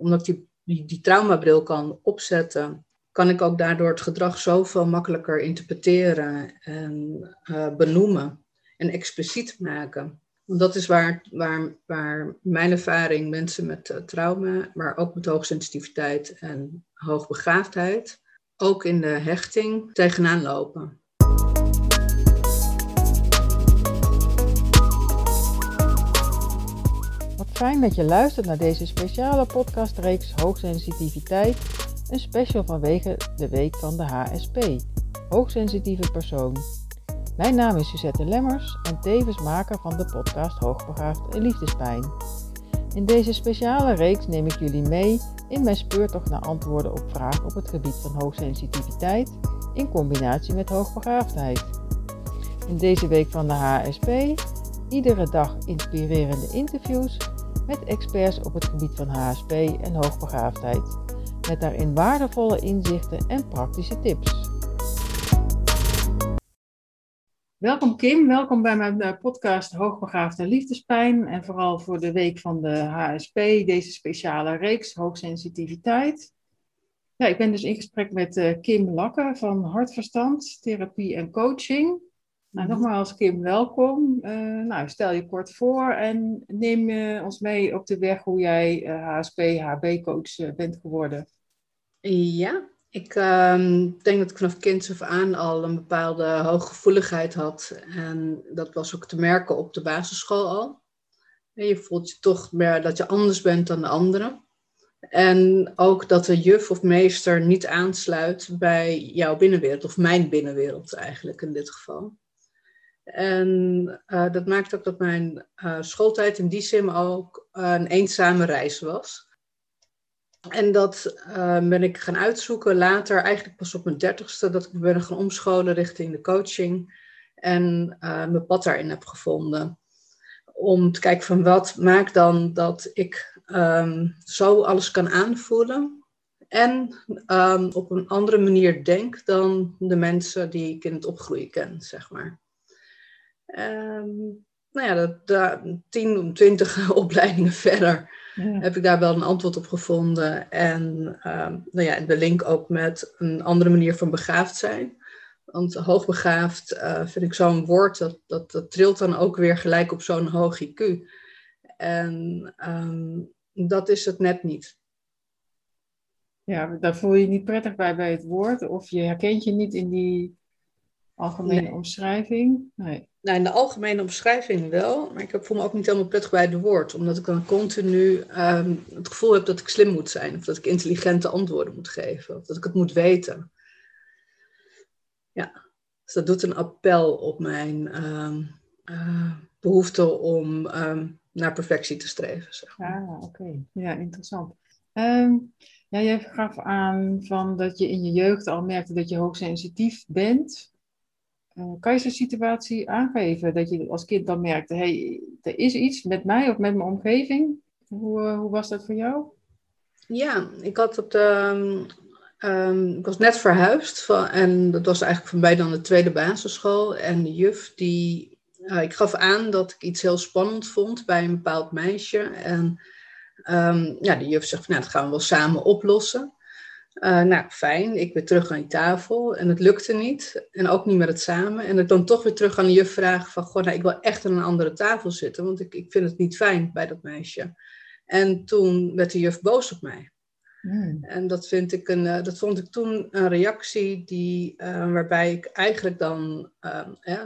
omdat ik die, traumabril kan opzetten, kan ik ook daardoor het gedrag zoveel makkelijker interpreteren en uh, benoemen en expliciet maken. Want dat is waar, waar, waar mijn ervaring mensen met uh, trauma, maar ook met hoogsensitiviteit en hoogbegaafdheid, ook in de hechting tegenaan lopen. Fijn dat je luistert naar deze speciale podcastreeks Hoogsensitiviteit, een special vanwege de week van de HSP, Hoogsensitieve Persoon. Mijn naam is Suzette Lemmers en tevens maker van de podcast Hoogbegaafd en Liefdespijn. In deze speciale reeks neem ik jullie mee in mijn speurtocht naar antwoorden op vragen op het gebied van hoogsensitiviteit in combinatie met hoogbegaafdheid. In deze week van de HSP iedere dag inspirerende interviews met experts op het gebied van HSP en hoogbegaafdheid, met daarin waardevolle inzichten en praktische tips. Welkom Kim, welkom bij mijn eh, podcast Hoogbegaafde Liefdespijn en vooral voor de week van de HSP, deze speciale reeks Hoogsensitiviteit. Ja, ik ben dus in gesprek met eh, Kim Lakke van Hartverstand, Therapie en Coaching. Nou, nogmaals, Kim, welkom. Uh, nou, stel je kort voor en neem uh, ons mee op de weg hoe jij HSP, eh, bent geworden. Ja, ik ehm, denk dat ik vanaf kind af aan al een bepaalde hooggevoeligheid had. En dat was ook te merken op de basisschool al. je voelt je toch meer dat je anders bent dan de anderen. En ook dat de juf of meester niet aansluit bij jouw binnenwereld, of mijn binnenwereld eigenlijk in dit geval. En uh, dat maakt ook dat mijn uh, schooltijd in die zin ook een eenzame reis was. En dat ben ik gaan uitzoeken later, eigenlijk pas op mijn dertigste, dat ik ben gaan omscholen richting de coaching. En mijn pad daarin heb gevonden. Om te kijken van wat maakt dan dat ik um, zo alles kan aanvoelen. En um, op een andere manier denk dan de mensen die ik in het opgroeien ken, zeg maar. Um, nou ja, dat, daar, tien, twintig opleidingen verder heb ik daar wel een antwoord op gevonden. En um, nou ja, de link ook met een andere manier van begaafd zijn. Want hoogbegaafd uh, vind ik zo'n woord, dat, dat, dat trilt dan ook weer gelijk op zo'n hoog IQ. En um, dat is het net niet. Ja, daar voel je je niet prettig bij bij het woord, of je herkent je niet in die algemene omschrijving? Nee. Nou, in de algemene omschrijving wel, maar ik voel me ook niet helemaal prettig bij het woord, omdat ik dan continu um, het gevoel heb dat ik slim moet zijn, of dat ik intelligente antwoorden moet geven, of dat ik het moet weten. Ja, dus dat doet een appel op mijn um, uh, behoefte om um, naar perfectie te streven. Zeg maar. Ah, oké. Ja, interessant. ja, jij gaf aan van dat je in je jeugd al merkte dat je hoogsensitief bent. Eh, kan je zo'n situatie aangeven dat je als kind dan merkte, hey, er is iets met mij of met mijn omgeving? Hoe, eh, hoe was dat voor jou? Ja, ik had op de, um, ik was net verhuisd van, en dat was eigenlijk voor mij dan de tweede basisschool. En de juf die, uh, ik gaf aan dat ik iets heel spannend vond bij een bepaald meisje. En um, ja, de juf zegt nou, dat gaan we wel samen oplossen. Uh, nou, fijn. Ik weer terug aan die tafel en het lukte niet. En ook niet met het samen. En ik dan toch weer terug aan de juf vragen van... Goh, nou, ik wil echt aan een andere tafel zitten, want ik, ik vind het niet fijn bij dat meisje. En toen werd de juf boos op mij. Hmm. En dat, vind ik een, uh, dat vond ik toen een reactie die, uh, waarbij ik eigenlijk dan...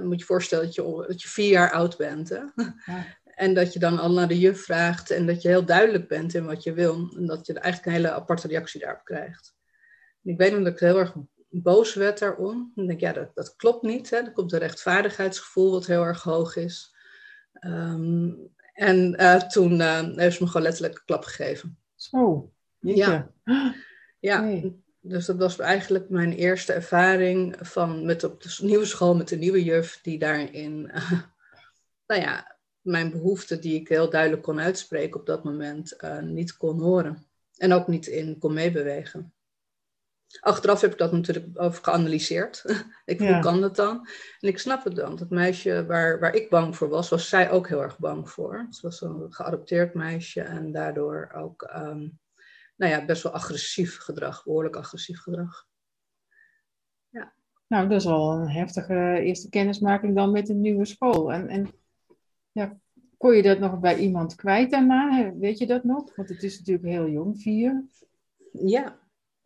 Moet je voorstellen dat je, dat je vier jaar oud bent. Hè? Ja. En dat je dan al naar de juf vraagt en dat je heel duidelijk bent in wat je wil. En dat je eigenlijk een hele aparte reactie daarop krijgt ik weet nog dat ik heel erg boos werd daarom. En denk, ja, dat, dat klopt niet. Hè. Er komt een rechtvaardigheidsgevoel wat heel erg hoog is. Um, en uh, toen uh, heeft ze me gewoon letterlijk een klap gegeven. Zo, ja. Ja, dus dat was eigenlijk mijn eerste ervaring van met op de nieuwe school met de nieuwe juf, die daarin, uh, nou ja, mijn behoeften die ik heel duidelijk kon uitspreken op dat moment, niet kon horen. En ook niet in kon meebewegen. Achteraf heb ik dat natuurlijk over geanalyseerd. ik, Hoe kan dat dan? En ik snap het dan. Dat meisje waar, waar ik bang voor was, was zij ook heel erg bang voor. Ze was een geadopteerd meisje en daardoor ook um, nou ja, best wel agressief gedrag, behoorlijk agressief gedrag. Ja. Nou, dat is wel een heftige eerste kennismaking dan met een nieuwe school. En, en ja, kon je dat nog bij iemand kwijt daarna? Weet je dat nog? Want het is natuurlijk heel jong, vier. Ja,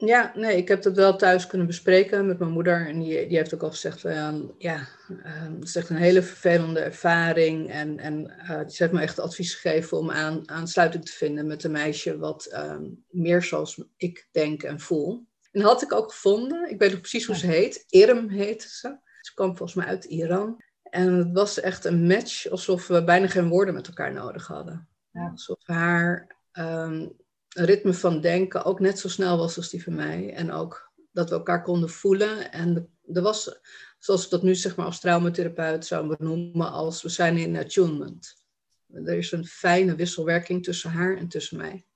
ja, nee, ik heb dat wel thuis kunnen bespreken met mijn moeder. En die, die heeft ook al gezegd, van, ja, uh, het is echt een hele vervelende ervaring. En, en uh, die heeft me echt advies gegeven om aan, aansluiting te vinden met een meisje wat uh, meer zoals ik denk en voel. En had ik ook gevonden, ik weet nog precies hoe ze heet, Irm heet ze. Ze kwam volgens mij uit Iran. En het was echt een match alsof we bijna geen woorden met elkaar nodig hadden. Ja. Alsof haar... Um, ritme van denken ook net zo snel was als die van mij. En ook dat we elkaar konden voelen. En er was, zoals ik dat nu zeg maar als traumatherapeut zou benoemen, als we zijn in attunement. Er is een fijne wisselwerking tussen haar en tussen mij.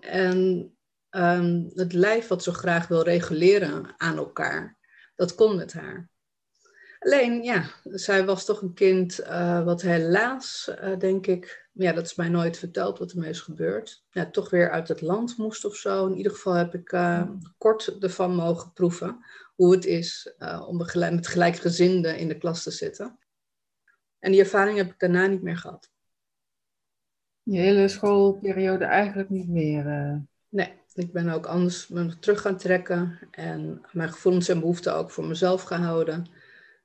En um, het lijf wat zo graag wil reguleren aan elkaar, dat kon met haar. Alleen, ja, zij was toch een kind uh, wat helaas, uh, denk ik, ja, dat is mij nooit verteld wat ermee is gebeurd. Ja, toch weer uit het land moest of zo. In ieder geval heb ik uh, kort ervan mogen proeven hoe het is om met gelijkgezinden in de klas te zitten. En die ervaring heb ik daarna niet meer gehad. Je hele schoolperiode eigenlijk niet meer? Nee, ik ben ook anders terug gaan trekken en mijn gevoelens en behoeften ook voor mezelf gehouden.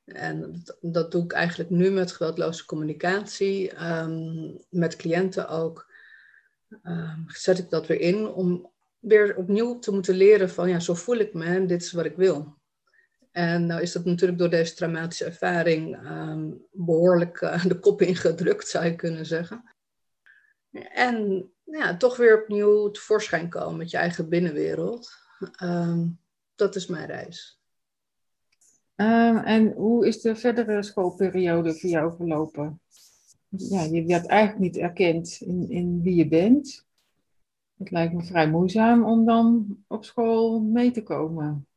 En dat, doe ik eigenlijk nu met geweldloze communicatie, um, met cliënten ook. Um, zet ik dat weer in om weer opnieuw te moeten leren van ja, zo voel ik me en dit is wat ik wil. En nou is dat natuurlijk door deze traumatische ervaring um, behoorlijk uh, de kop ingedrukt, zou je kunnen zeggen. En ja, toch weer opnieuw tevoorschijn komen met je eigen binnenwereld. dat is mijn reis. Ehm, en hoe is de verdere schoolperiode voor jou verlopen? Ja, je werd eigenlijk niet erkend in, in wie je bent. Het lijkt me vrij moeizaam om dan op school mee te komen.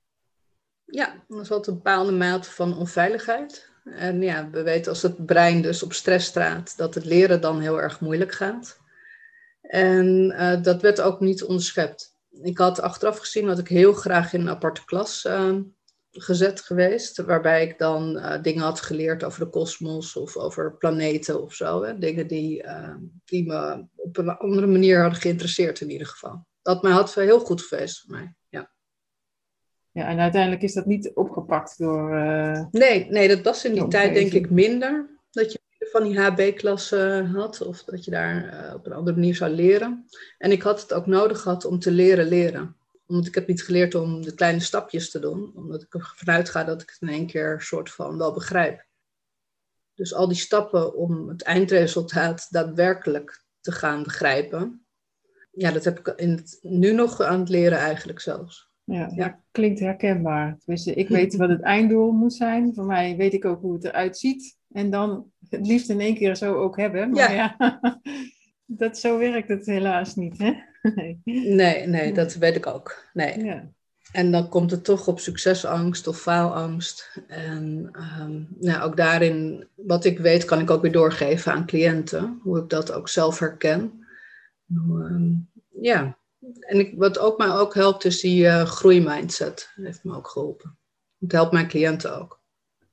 Ja, er zat een bepaalde mate van onveiligheid. En ja, we weten als het brein dus op stress staat, dat het leren dan heel erg moeilijk gaat. En uh, dat werd ook niet onderschept. Ik had achteraf gezien dat ik heel graag in een aparte klas uh, gezet geweest, waarbij ik dan uh, dingen had geleerd over de kosmos of over planeten of zo. Hè? Dingen die, uh, die me op een andere manier hadden geïnteresseerd in ieder geval. Dat mij had heel goed geweest voor mij, ja. Ja, en uiteindelijk is dat niet opgepakt door... Uh, nee, nee, dat was in die tijd denk ik minder. Dat je van die HB-klassen had of dat je daar op een andere manier zou leren. En ik had het ook nodig gehad om te leren leren omdat ik heb niet geleerd om de kleine stapjes te doen. Omdat ik ervan uitga dat ik het in één keer soort van wel begrijp. Dus al die stappen om het eindresultaat daadwerkelijk te gaan begrijpen. Ja, dat heb ik in het, nu nog aan het leren eigenlijk zelfs. Ja, ja. klinkt herkenbaar. Tenminste, ik weet wat het einddoel moet zijn. Voor mij weet ik ook hoe het eruit ziet. En dan het liefst in één keer zo ook hebben. Maar ja, ja dat, zo werkt het helaas niet, hè? Nee, nee, nee dat weet ik ook. Nee. Ja. En dan komt het toch op succesangst of faalangst. En um, nou, ook daarin, wat ik weet, kan ik ook weer doorgeven aan cliënten. Hoe ik dat ook zelf herken. Um, ja, en ik, wat ook mij ook helpt, is die uh, groeimindset. Dat heeft me ook geholpen. Het helpt mijn cliënten ook.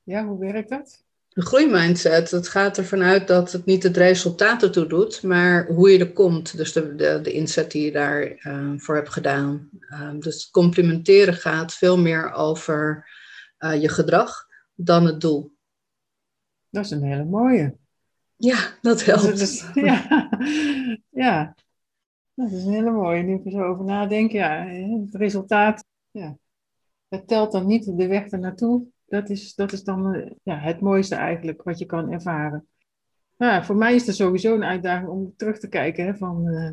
Ja, hoe werkt dat? Een groeimindset, dat gaat ervan uit dat het niet het resultaat ertoe doet, maar hoe je er komt. Dus de, de, de inzet die je daarvoor uh, voor hebt gedaan. Uh, dus complimenteren gaat veel meer over uh, je gedrag dan het doel. Dat is een hele mooie. Ja, dat helpt. Dus, ja. ja, dat is een hele mooie. Nu ik er zo over nadenk, ja, het resultaat, ja. Het telt dan niet de weg ernaartoe, dat is, dat is dan eh, ja, het mooiste eigenlijk wat je kan ervaren. Nou, voor mij is het sowieso een uitdaging om terug te kijken. Hè, van, uh,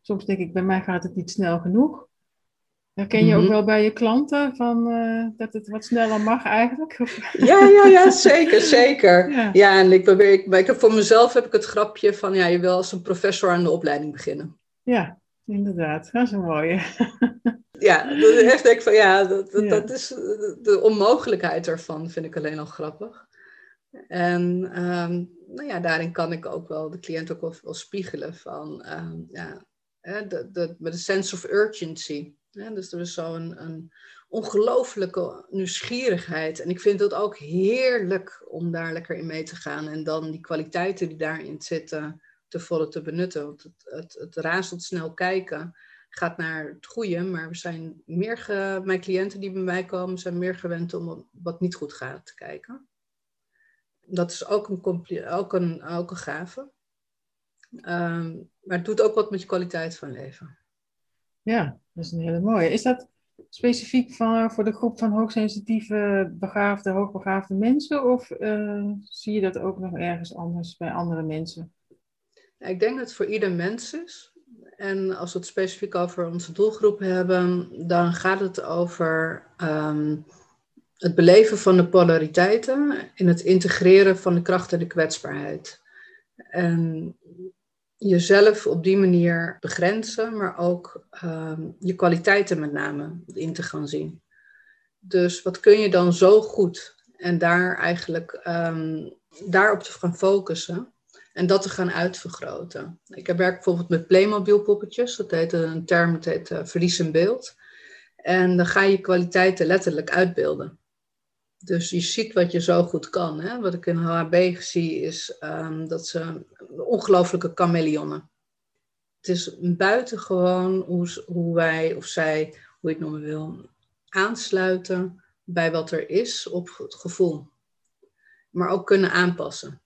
soms denk ik, bij mij gaat het niet snel genoeg. Herken je ook mhm. wel bij je klanten van, uh, dat het wat sneller mag eigenlijk? Ja, ja, ja zeker, zeker. Ja. ja, en ik probeer, ik, ik, voor mezelf heb ik het grapje van, ja, je wil als een professor aan de opleiding beginnen. Ja, inderdaad. Dat is een mooie. ja, dat is echt van ja, dat, dat, is de onmogelijkheid ervan vind ik alleen al grappig. En um, nou ja, daarin kan ik ook wel de cliënt ook wel, wel spiegelen van um, ja, de, de, met een sense of urgency. dus er is zo'n een, een ongelooflijke nieuwsgierigheid. En ik vind het ook heerlijk om daar lekker in mee te gaan. En dan die kwaliteiten die daarin zitten te volle te benutten. Want het, het, het razendsnel kijken gaat naar het goede. Maar we zijn meer ge, mijn cliënten die bij mij komen, zijn meer gewend om wat niet goed gaat te kijken. Dat is ook een, ook een, ook een gave. Ehm, maar het doet ook wat met je kwaliteit van leven. Ja, dat is een hele mooie. Is dat specifiek van, voor de groep van hoogsensitieve, begaafde, hoogbegaafde mensen? Of uh, zie je dat ook nog ergens anders bij andere mensen? Ik denk dat het voor ieder mens is. En als we het specifiek over onze doelgroep hebben, dan gaat het over um, het beleven van de polariteiten in het integreren van de kracht en de kwetsbaarheid. En jezelf op die manier begrenzen, maar ook um, je kwaliteiten met name in te gaan zien. Dus wat kun je dan zo goed? En daar eigenlijk um, daarop te gaan focussen en dat te gaan uitvergroten. Ik werk bijvoorbeeld met Playmobil poppetjes, dat heet een term, dat heet uh, verlies in beeld. En dan ga je kwaliteiten letterlijk uitbeelden. Dus je ziet wat je zo goed kan. Hè? Wat ik in HB zie is um, dat ze ongelooflijke chameleonnen. Het is buitengewoon hoe, hoe wij of zij, hoe je het noemen wil, aansluiten bij wat er is op het gevoel. Maar ook kunnen aanpassen.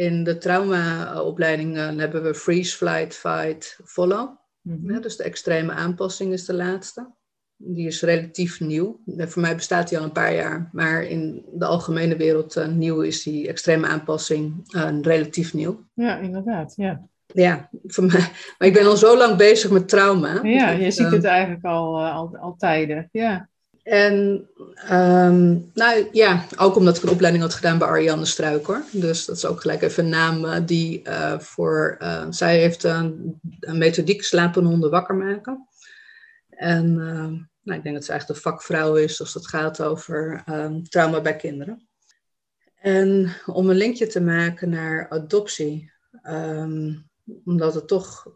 In de traumaopleiding uh, hebben we freeze, flight, fight, follow. Mm ja, dus de extreme aanpassing is de laatste. Die is relatief nieuw. Voor mij bestaat die al een paar jaar. Maar in de algemene wereld uh, nieuw is die extreme aanpassing uh, relatief nieuw. Ja, inderdaad. Ja. Ja, voor mij. Maar ik ben al zo lang bezig met trauma. Ja, je ziet het eigenlijk al, al, al tijden. Ja. En um, nou ja, ook omdat ik een opleiding had gedaan bij Ariane Struik hoor. Dus dat is ook gelijk even een naam uh, die uh, voor. Uh, zij heeft een, een methodiek slapen honden wakker maken. En nou, ik denk dat ze echt een vakvrouw is als het gaat over um, trauma bij kinderen. En om een linkje te maken naar adoptie, um, omdat het toch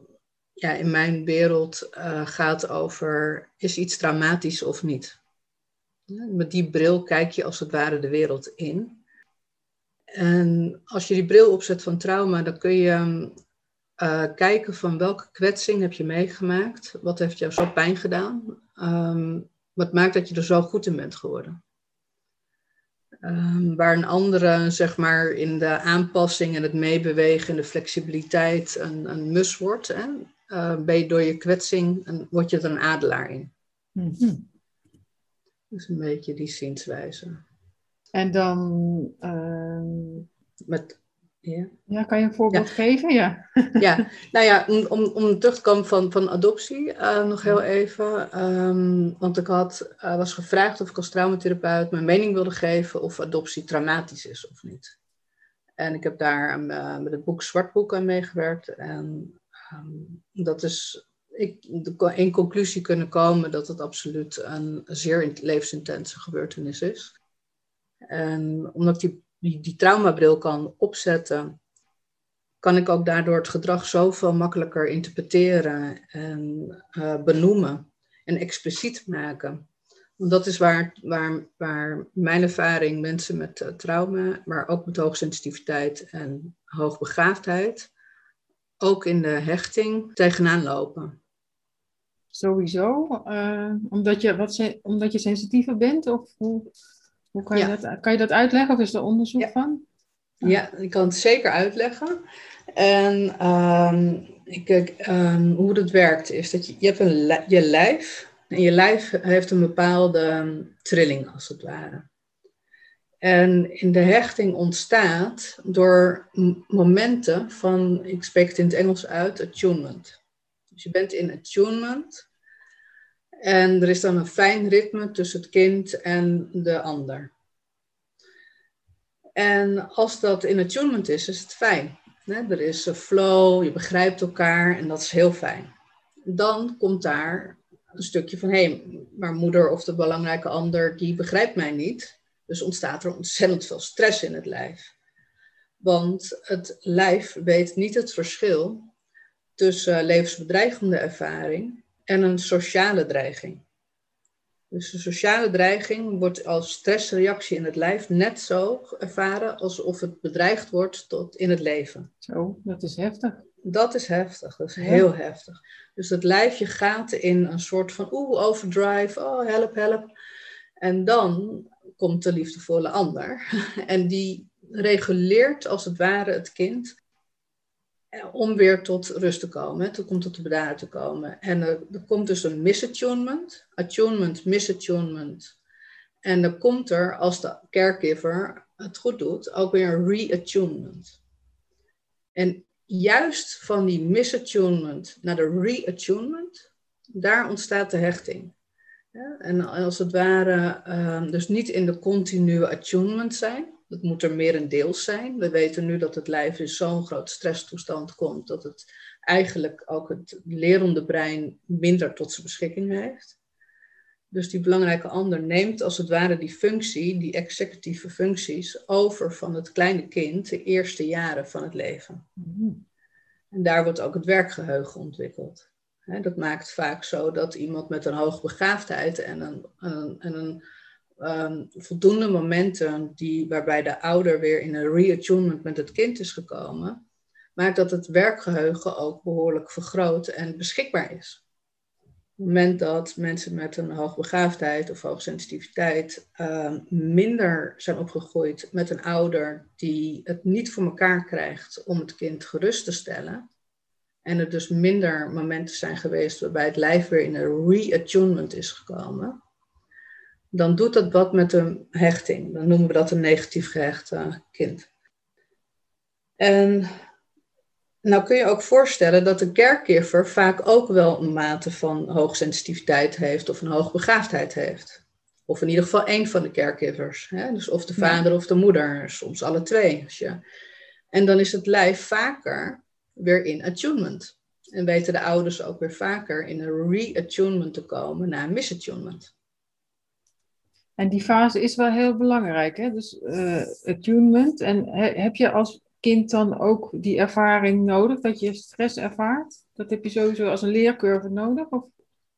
ja, in mijn wereld gaat over is iets traumatisch of niet. Met die bril kijk je als het ware de wereld in. En als je die bril opzet van trauma, dan kun je uh, kijken van welke kwetsing heb je meegemaakt. Wat heeft jou zo pijn gedaan? Um, wat maakt dat je er zo goed in bent geworden? Um, waar een andere, zeg maar, in de aanpassing en het meebewegen en de flexibiliteit een, een mus wordt. Hè? Uh, ben je door je kwetsing, en word je er een adelaar in. Mm. Dus een beetje die zienswijze. En dan. Uh, Met, ja. ja, kan je een voorbeeld geven? Ja. ja, nou ja, om, om, om terug te komen van, van adoptie, uh, nog heel even. Um, want ik had, uh, was gevraagd of ik als traumatherapeut mijn mening wilde geven of adoptie traumatisch is of niet. En ik heb daar uh, met het boek Zwartboek aan meegewerkt. En um, dat is ik in conclusie kunnen komen dat het absoluut een zeer levensintense gebeurtenis is. En omdat ik die, traumabril kan opzetten, kan ik ook daardoor het gedrag zoveel makkelijker interpreteren en uh, benoemen en expliciet maken. Want dat is waar, waar, waar mijn ervaring mensen met uh, trauma, maar ook met hoogsensitiviteit en hoogbegaafdheid, ook in de hechting tegenaan lopen. Sowieso. Uh, omdat, je, wat, omdat je sensitiever bent? Of hoe, hoe kan, je dat, kan je dat uitleggen? Of is er onderzoek van? Ja, ik kan het zeker uitleggen. En um, ik, um, hoe dat werkt is dat je, je hebt een, je lijf. En je lijf heeft een bepaalde trilling als het ware. En in de hechting ontstaat door momenten van, ik spreek het in het Engels uit, attunement. Dus je bent in attunement. En er is dan een fijn ritme tussen het kind en de ander. En als dat in attunement is, is het fijn. Er is een flow, je begrijpt elkaar en dat is heel fijn. Dan komt daar een stukje van, hé, hey, maar moeder of de belangrijke ander, die begrijpt mij niet. Dus ontstaat er ontzettend veel stress in het lijf. Want het lijf weet niet het verschil tussen levensbedreigende ervaring en een sociale dreiging. Dus de sociale dreiging wordt als stressreactie in het lijf net zo ervaren alsof het bedreigd wordt tot in het leven. Zo, dat is heftig. Dat is heftig, dat is heel heftig. Dus het lijfje gaat in een soort van oeh, overdrive, oh help, help. En dan komt de liefdevolle ander. En die reguleert als het ware het kind om weer tot rust te komen, tot, om tot de bedaren te komen. En er, komt dus een misattunement, attunement, misattunement. En dan komt er, als de caregiver het goed doet, ook weer een reattunement. En juist van die misattunement naar de reattunement, daar ontstaat de hechting. En als het ware, uh, dus niet in de continue attunement zijn, dat moet er meer een deel zijn. We weten nu dat het lijf in zo'n groot stresstoestand komt dat het eigenlijk ook het lerende brein minder tot zijn beschikking heeft. Dus die belangrijke ander neemt als het ware die functie, die executieve functies, over van het kleine kind de eerste jaren van het leven. En daar wordt ook het werkgeheugen ontwikkeld. dat maakt vaak zo dat iemand met een hoogbegaafdheid en een, een, en een um, voldoende momenten die, waarbij de ouder weer in een reattunement met het kind is gekomen, maakt dat het werkgeheugen ook behoorlijk vergroot en beschikbaar is. Op het moment dat mensen met een hoogbegaafdheid of hoogsensitiviteit uh, minder zijn opgegroeid met een ouder die het niet voor elkaar krijgt om het kind gerust te stellen, en er dus minder momenten zijn geweest waarbij het lijf weer in een reattunement is gekomen, dan doet dat wat met een hechting. Dan noemen we dat een negatief gehecht uh, kind. En nou kun je ook voorstellen dat de caregiver vaak ook wel een mate van hoogsensitiviteit heeft of een hoogbegaafdheid heeft. Of in ieder geval één van de caregivers. Hè? Dus of de vader of de moeder, soms alle twee. Als je... En dan is het lijf vaker weer in attunement. En weten de ouders ook weer vaker in een re-attunement te komen na een misattunement. En die fase is wel heel belangrijk, hè? dus uh, attunement. En heb je als kind dan ook die ervaring nodig, dat je stress ervaart? Dat heb je sowieso als een leercurve nodig? Of?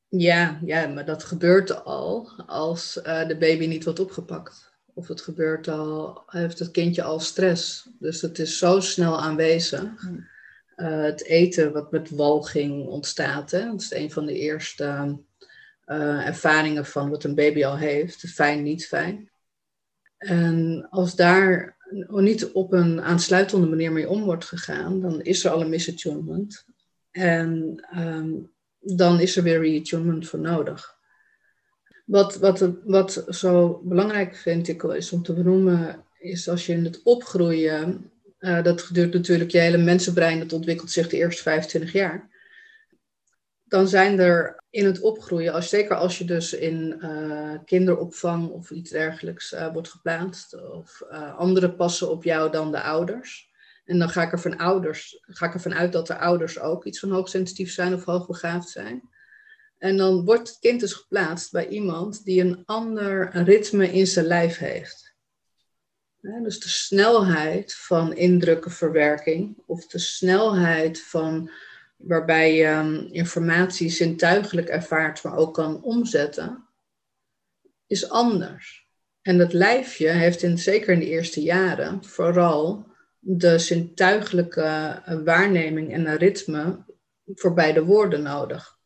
Ja, ja, maar dat gebeurt al als uh, de baby niet wordt opgepakt. Of het gebeurt al, heeft het kindje al stress. Dus het is zo snel aanwezig. Uh, het eten wat met walging ontstaat, hè? dat is een van de eerste uh, ervaringen van wat een baby al heeft, fijn, niet fijn. En als daar niet op een aansluitende manier mee om wordt gegaan, dan is er al een misattunement. En um, dan is er weer reattunement voor nodig. Wat, wat, wat zo belangrijk vind ik is om te benoemen, is als je in het opgroeien, uh, dat geduurt natuurlijk je hele mensenbrein, dat ontwikkelt zich de eerste 25 jaar dan zijn er in het opgroeien, als, zeker als je dus in uh, kinderopvang of iets dergelijks uh, wordt geplaatst, of uh, anderen passen op jou dan de ouders. En dan ga ik, ervan ouders, ga ik ervan uit dat de ouders ook iets van hoogsensitief zijn of hoogbegaafd zijn. En dan wordt het kind dus geplaatst bij iemand die een ander ritme in zijn lijf heeft. Dus de snelheid van indrukkenverwerking of de snelheid van waarbij je um, informatie zintuigelijk ervaart, maar ook kan omzetten, is anders. En dat lijfje heeft in, zeker in de eerste jaren vooral de zintuigelijke eh, waarneming en een ritme voor beide woorden nodig.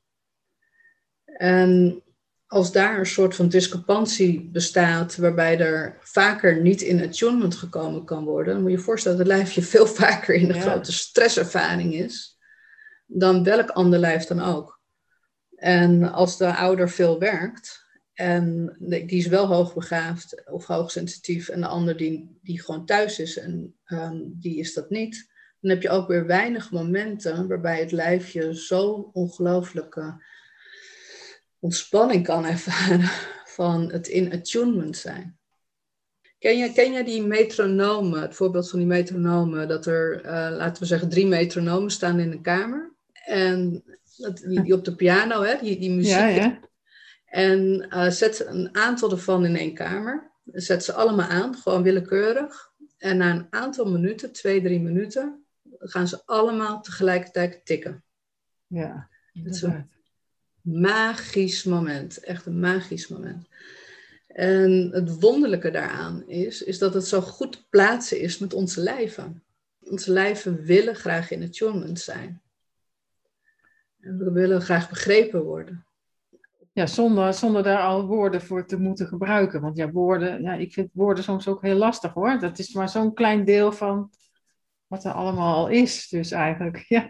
En als daar een soort van discrepantie bestaat, waarbij er vaker niet in attunement gekomen kan worden, dan moet je je voorstellen dat het lijfje veel vaker in een grote stresservaring is dan welk ander lijf dan ook. En als de ouder veel werkt en die is wel hoogbegaafd of hoogsensitief en de ander die, die gewoon thuis is en um, die is dat niet, dan heb je ook weer weinig momenten waarbij het lijfje zo ongelooflijke ontspanning kan ervaren van het in attunement zijn. Ken je, ken je die metronomen, het voorbeeld van die metronomen, dat er, uh, laten we zeggen, drie metronomen staan in een kamer? En die, die op de piano, hè, die, die muziek. Ja, ja. En uh, zet een aantal ervan in één kamer. Zet ze allemaal aan, gewoon willekeurig. En na een aantal minuten, twee, drie minuten, gaan ze allemaal tegelijkertijd tikken. Ja, Het is een magisch moment. Echt een magisch moment. En het wonderlijke daaraan is, is dat het zo goed te plaatsen is met onze lijven. Onze lijven willen graag in attunement zijn. En we willen graag begrepen worden. Ja, zonder, zonder daar al woorden voor te moeten gebruiken. Want ja, woorden, ja, ik vind woorden soms ook heel lastig hoor. Dat is maar zo'n klein deel van wat er allemaal al is, dus eigenlijk. Ja,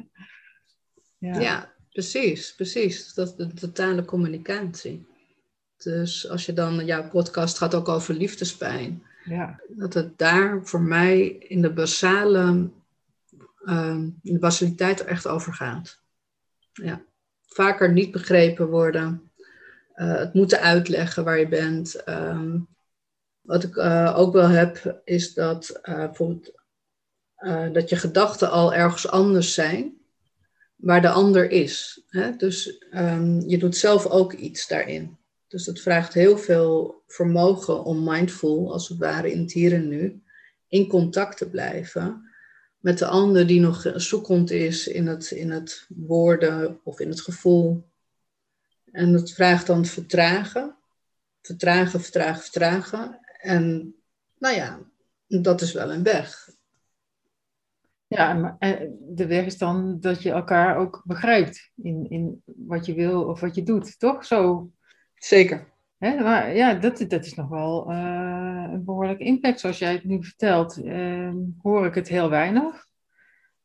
ja. ja precies, precies. Dat de totale communicatie. Dus als je dan, jouw podcast gaat ook over liefdespijn. Ja. Dat het daar voor mij in de basale, uh, in de basaliteit echt over gaat. Ja. Vaker niet begrepen worden. Uh, het moeten uitleggen waar je bent. Um, wat ik uh, ook wel heb, is dat uh, dat je gedachten al ergens anders zijn, waar de ander is. Hè? Dus um, je doet zelf ook iets daarin. Dus het vraagt heel veel vermogen om mindful, als het ware in het hier en nu, in contact te blijven met de ander die nog zoekend is in het, in het woorden of in het gevoel. En het vraagt dan vertragen, vertragen, vertragen, vertragen. En nou ja, dat is wel een weg. Ja, maar eh, de weg is dan dat je elkaar ook begrijpt in, in wat je wil of wat je doet, toch? Zo Zeker. Hè, maar ja, dat, dat is nog wel uh, een behoorlijke impact. Zoals jij het nu vertelt, uh, hoor ik het heel weinig.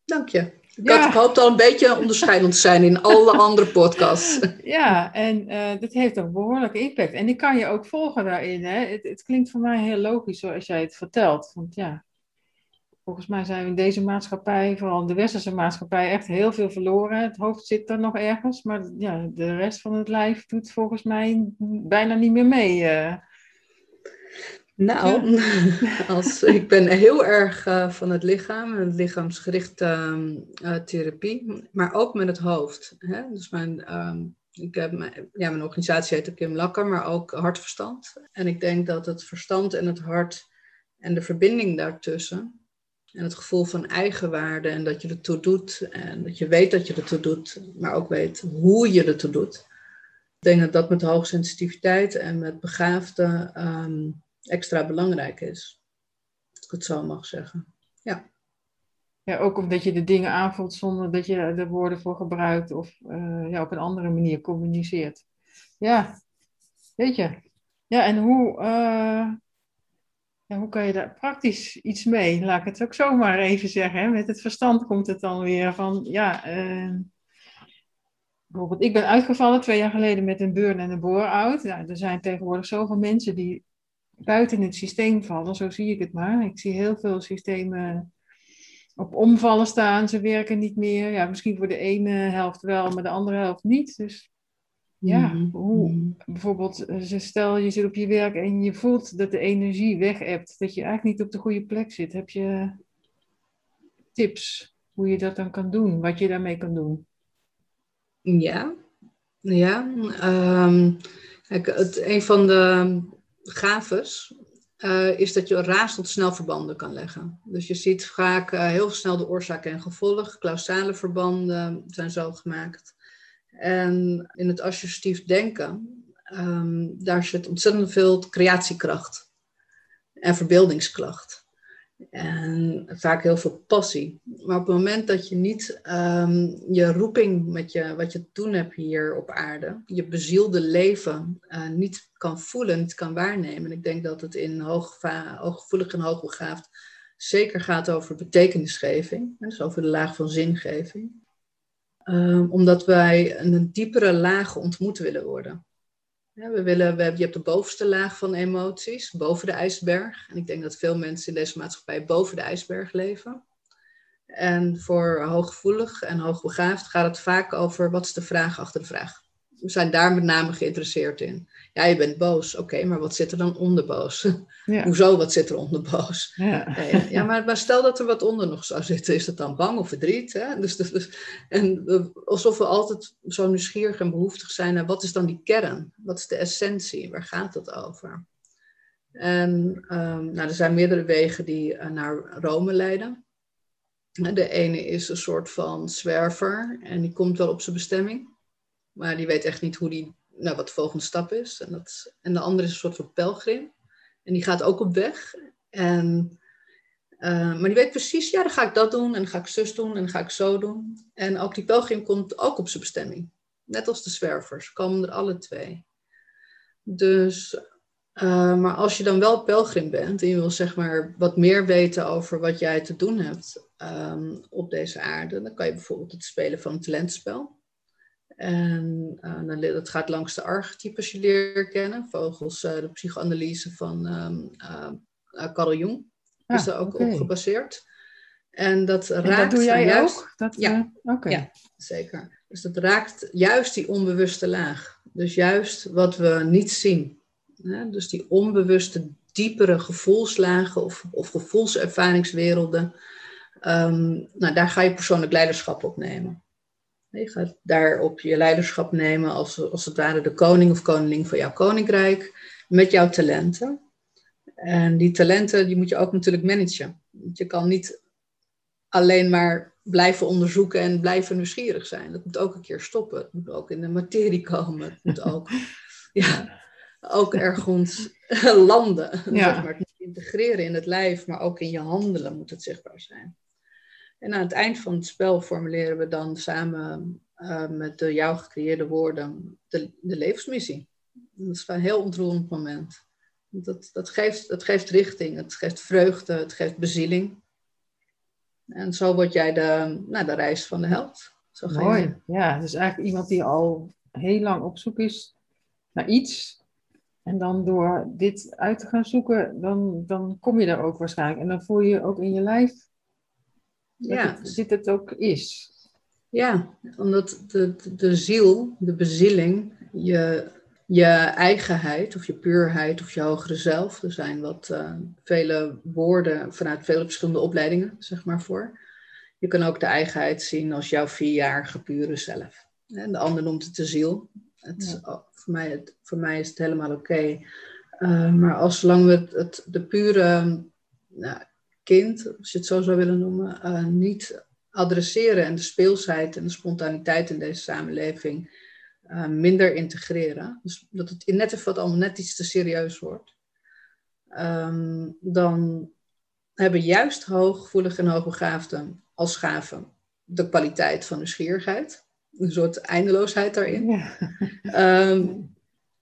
Dank je. Ik ja. had gehoopt al een beetje onderscheidend te zijn in alle andere podcasts. Ja, en uh, dat heeft een behoorlijke impact. En die kan je ook volgen daarin. Hè? Het, het klinkt voor mij heel logisch zoals jij het vertelt. Want ja, volgens mij zijn we in deze maatschappij, vooral de westerse maatschappij, echt heel veel verloren. Het hoofd zit er nog ergens, maar ja, de rest van het lijf doet volgens mij bijna niet meer mee. Uh. Nou, als, ik ben heel erg uh, van het lichaam, en lichaamsgerichte uh, therapie, maar ook met het hoofd. Hè? Dus mijn, um, ik heb mijn, ja, mijn organisatie heet Kim Lakker, maar ook hartverstand. En ik denk dat het verstand en het hart en de verbinding daartussen, en het gevoel van eigenwaarde en dat je er toe doet. En dat je weet dat je er toe doet, maar ook weet hoe je er toe doet. Ik denk dat dat met hoogsensitiviteit en met begaafde um, extra belangrijk is. Als ik het zo mag zeggen. Ja. Ja, ook omdat je de dingen aanvoelt zonder dat je er woorden voor gebruikt of uh, ja, op een andere manier communiceert. Ja, weet je. Ja, en hoe, uh, hoe kan je daar praktisch iets mee? Laat ik het ook zomaar even zeggen. Met het verstand komt het dan weer van, ja, uh, bijvoorbeeld, ik ben uitgevallen twee jaar geleden met een burn- en een bore-out. Ja, er zijn tegenwoordig zoveel mensen die buiten het systeem vallen, zo zie ik het maar. Ik zie heel veel systemen op omvallen staan, ze werken niet meer. Ja, misschien voor de ene helft wel, maar de andere helft niet. Dus ja, mm-hmm. hoe, mm-hmm. bijvoorbeeld, eh, stel je zit op je werk en je voelt dat de energie weg hebt, dat je eigenlijk niet op de goede plek zit. Heb je tips hoe je dat dan kan doen, wat je daarmee kan doen? Ja, ja. Um, kijk, het, een van de gaves uh, is dat je razendsnel verbanden kan leggen. Dus je ziet vaak uh, heel snel de oorzaak en gevolg. Klausale verbanden zijn zo gemaakt. En in het assertief denken, um, daar zit ontzettend veel creatiekracht en verbeeldingskracht. En vaak heel veel passie. Maar op het moment dat je niet um, je roeping met je, wat je te doen hebt hier op aarde, je bezielde leven uh, niet kan voelen, niet kan waarnemen. En ik denk dat het in hooggevoelig en hoogbegaafd zeker gaat over betekenisgeving. Dus over de laag van zingeving. Um, omdat wij een diepere laag ontmoet willen worden. Ja, we willen, we, je hebt de bovenste laag van emoties, boven de ijsberg. En ik denk dat veel mensen in deze maatschappij boven de ijsberg leven. En voor hooggevoelig en hoogbegaafd gaat het vaak over wat is de vraag achter de vraag. We zijn daar met name geïnteresseerd in. Ja, je bent boos. Oké, maar wat zit er dan onder boos? Ja. Hoezo, wat zit er onder boos? Ja, ja maar, maar, stel dat er wat onder nog zou zitten. Is het dan bang of verdriet? Hè? Dus, dus, dus en alsof we altijd zo nieuwsgierig en behoeftig zijn naar wat is dan die kern? Wat is de essentie? Waar gaat het over? En um, nou, er zijn meerdere wegen die uh, naar Rome leiden. De ene is een soort van zwerver en die komt wel op zijn bestemming. Maar die weet echt niet hoe die, nou, wat de volgende stap is. En, dat, en de andere is een soort van pelgrim. En die gaat ook op weg. En, uh, maar die weet precies, ja, dan ga ik dat doen. En dan ga ik zus doen. En dan ga ik zo doen. En ook die pelgrim komt ook op zijn bestemming. Net als de zwervers. Komen er alle twee. Dus uh, maar als je dan wel pelgrim bent en je wil zeg maar wat meer weten over wat jij te doen hebt um, op deze aarde, dan kan je bijvoorbeeld het spelen van een talentspel. En uh, dat gaat langs de archetypes je leren kennen, volgens uh, de psychoanalyse van um, Carl Jung. Ah, is daar ook op gebaseerd. En dat raakt. En dat doe jij juist, ook? Dat, ja, okay. ja, zeker. Dus dat raakt juist die onbewuste laag. Dus juist wat we niet zien. Dus die onbewuste, diepere gevoelslagen of, of gevoelservaringswerelden. Um, nou, daar ga je persoonlijk leiderschap op nemen. Je gaat daarop je leiderschap nemen als, als het ware de koning of koningin van jouw koninkrijk. Met jouw talenten. En die talenten die moet je ook natuurlijk managen. Want je kan niet alleen maar blijven onderzoeken en blijven nieuwsgierig zijn. Dat moet ook een keer stoppen. Het moet ook in de materie komen. Het moet ook ja, ook ergens landen. Zeg maar. Het moet integreren in het lijf, maar ook in je handelen moet het zichtbaar zijn. En aan het eind van het spel formuleren we dan samen uh, met de jou gecreëerde woorden de, de levensmissie. Dat is een heel ontroerend moment. Dat, dat, geeft, dat geeft richting, het geeft vreugde, het geeft bezieling. En zo word jij de, nou, de reis van de held. Zo Mooi, ja. Dus eigenlijk iemand die al heel lang op zoek is naar iets en dan door dit uit te gaan zoeken, dan, dan kom je daar ook waarschijnlijk. En dan voel je ook in je lijf ja. het, dit het ook is. Ja, omdat de, de, ziel, de bezieling, je, je eigenheid of je puurheid of je hogere zelf, er zijn wat uh, vele woorden vanuit vele verschillende opleidingen, zeg maar voor. Je kan ook de eigenheid zien als jouw vierjarige pure zelf. En de ander noemt het de ziel. Het, voor, mij, het, voor mij is het helemaal oké. Uh, maar als zolang we het, het de pure nou, kind, als je het zo zou willen noemen, uh, niet adresseren en de speelsheid en de spontaniteit in deze samenleving uh, minder integreren, dus dat het net even wat allemaal net iets te serieus wordt, um, dan hebben juist hooggevoelige en hoogbegaafden als gaven de kwaliteit van nieuwsgierigheid een soort eindeloosheid daarin. Ja. Ehm,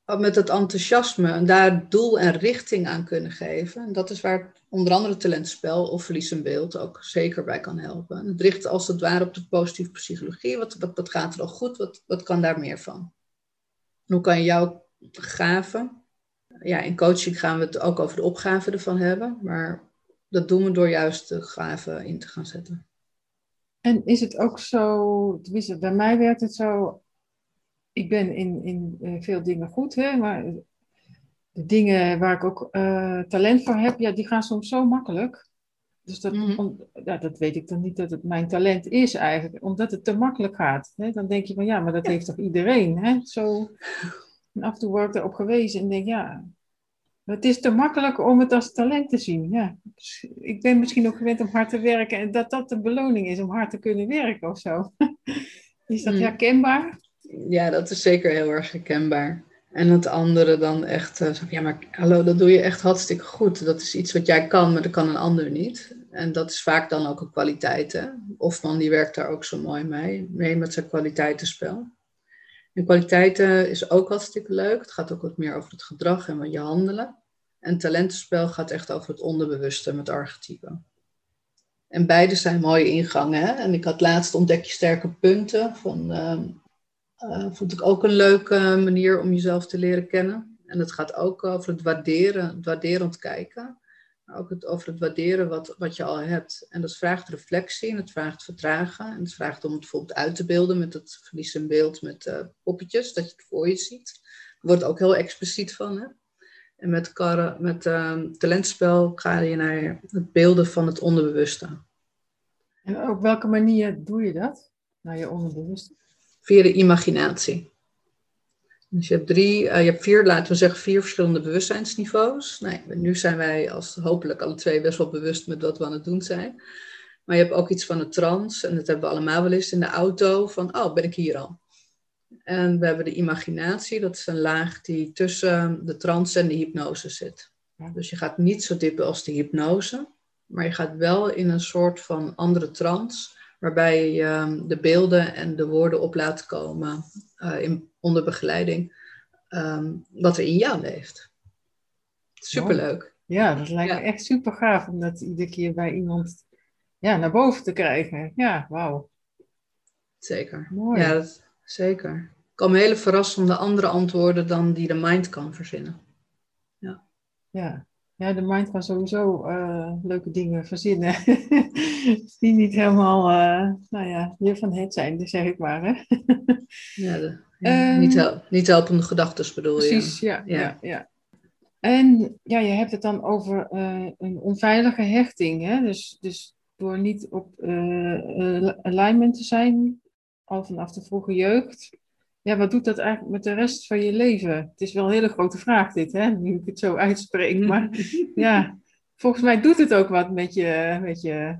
met het enthousiasme en daar doel en richting aan kunnen geven. En dat is waar onder andere talentspel of verlies een beeld ook zeker bij kan helpen. het richt als het ware op de positieve psychologie. Wat, wat, gaat er al goed? Wat, wat kan daar meer van? hoe kan je jouw gaven... Ja, in coaching gaan we het ook over de opgave ervan hebben. Maar dat doen we door juist de gaven in te gaan zetten. En is het ook zo, bij mij werkt het zo, ik ben in, in eh, veel dingen goed, hè, maar de dingen waar ik ook uh, talent voor heb, ja, die gaan soms zo makkelijk. Dus dat, mhm. ja, dat weet ik dan niet dat het mijn talent is eigenlijk, omdat het te makkelijk gaat. Hè? Dan denk je van ja, maar dat heeft toch iedereen? Hè? Zo, en af en toe word ik erop gewezen en denk ja, het is te makkelijk om het als talent te zien. Ja. Dus ik ben misschien ook gewend om hard te werken en dat dat de beloning is om hard te kunnen werken of zo. Is dat hmm. herkenbaar? Ja, dat is zeker heel erg herkenbaar. En het andere dan echt, uh, ja maar hallo, dat doe je echt hartstikke goed. Dat is iets wat jij kan, maar dat kan een ander niet. En dat is vaak dan ook een kwaliteit. Hè? Ofman die werkt daar ook zo mooi mee, mee met zijn kwaliteitenspel. En kwaliteiten is ook hartstikke leuk. Het gaat ook wat meer over het gedrag en wat je handelen. En talentenspel gaat echt over het onderbewuste met archetypen. En beide zijn mooie ingangen. Hè? En ik had laatst ontdek je sterke punten. Van, uh, vond ik ook een leuke manier om jezelf te leren kennen. En het gaat ook over het waarderen, het waarderend kijken ook het, over het waarderen wat, wat je al hebt. En dat vraagt reflectie en het vraagt vertragen. En het vraagt om het bijvoorbeeld uit te beelden met het verlies in beeld met uh, poppetjes, dat je het voor je ziet. Er wordt ook heel expliciet van. Hè? En met, karren, met uh, talentspel ga je naar het beelden van het onderbewuste. En op welke manier doe je dat? Naar je onderbewuste? Via de imaginatie. Dus je hebt drie, uh, je hebt vier, laten we zeggen, vier verschillende bewustzijnsniveaus. Nee, nu zijn wij als hopelijk alle twee best wel bewust met wat we aan het doen zijn. Maar je hebt ook iets van een trance. En dat hebben we allemaal wel eens in de auto. Van, oh, ben ik hier al? En we hebben de imaginatie. Dat is een laag die tussen de trance en de hypnose zit. Dus je gaat niet zo diep als de hypnose. Maar je gaat wel in een soort van andere trance. Waarbij je ehm, de beelden en de woorden op laat komen. Uh, in, onder begeleiding. Um, wat er in jou leeft. Superleuk. Ja, dat lijkt me echt super gaaf om dat iedere keer bij iemand ja, naar boven te krijgen. Ja, wauw. Zeker. Mooi. Ja, dat, zeker. Er komen hele verrassende andere antwoorden dan die de mind kan verzinnen. Ja. Ja, ja de mind kan sowieso uh, leuke dingen verzinnen. die niet helemaal, uh, nou ja, hier van het zijn, zeg ik maar. Hè? ja, de, ja um, niet, hel niet helpende gedachten bedoel je. Precies, ja. ja. ja, En ja, je hebt het dan over uh, een onveilige hechting. Hè? Dus, dus door niet op alignment te zijn, al vanaf de vroege jeugd. Ja, wat doet dat eigenlijk met de rest van je leven? Het is wel een hele grote vraag dit, hè? nu ik het zo uitspreek. Maar ja, volgens mij doet het ook wat met je... Met je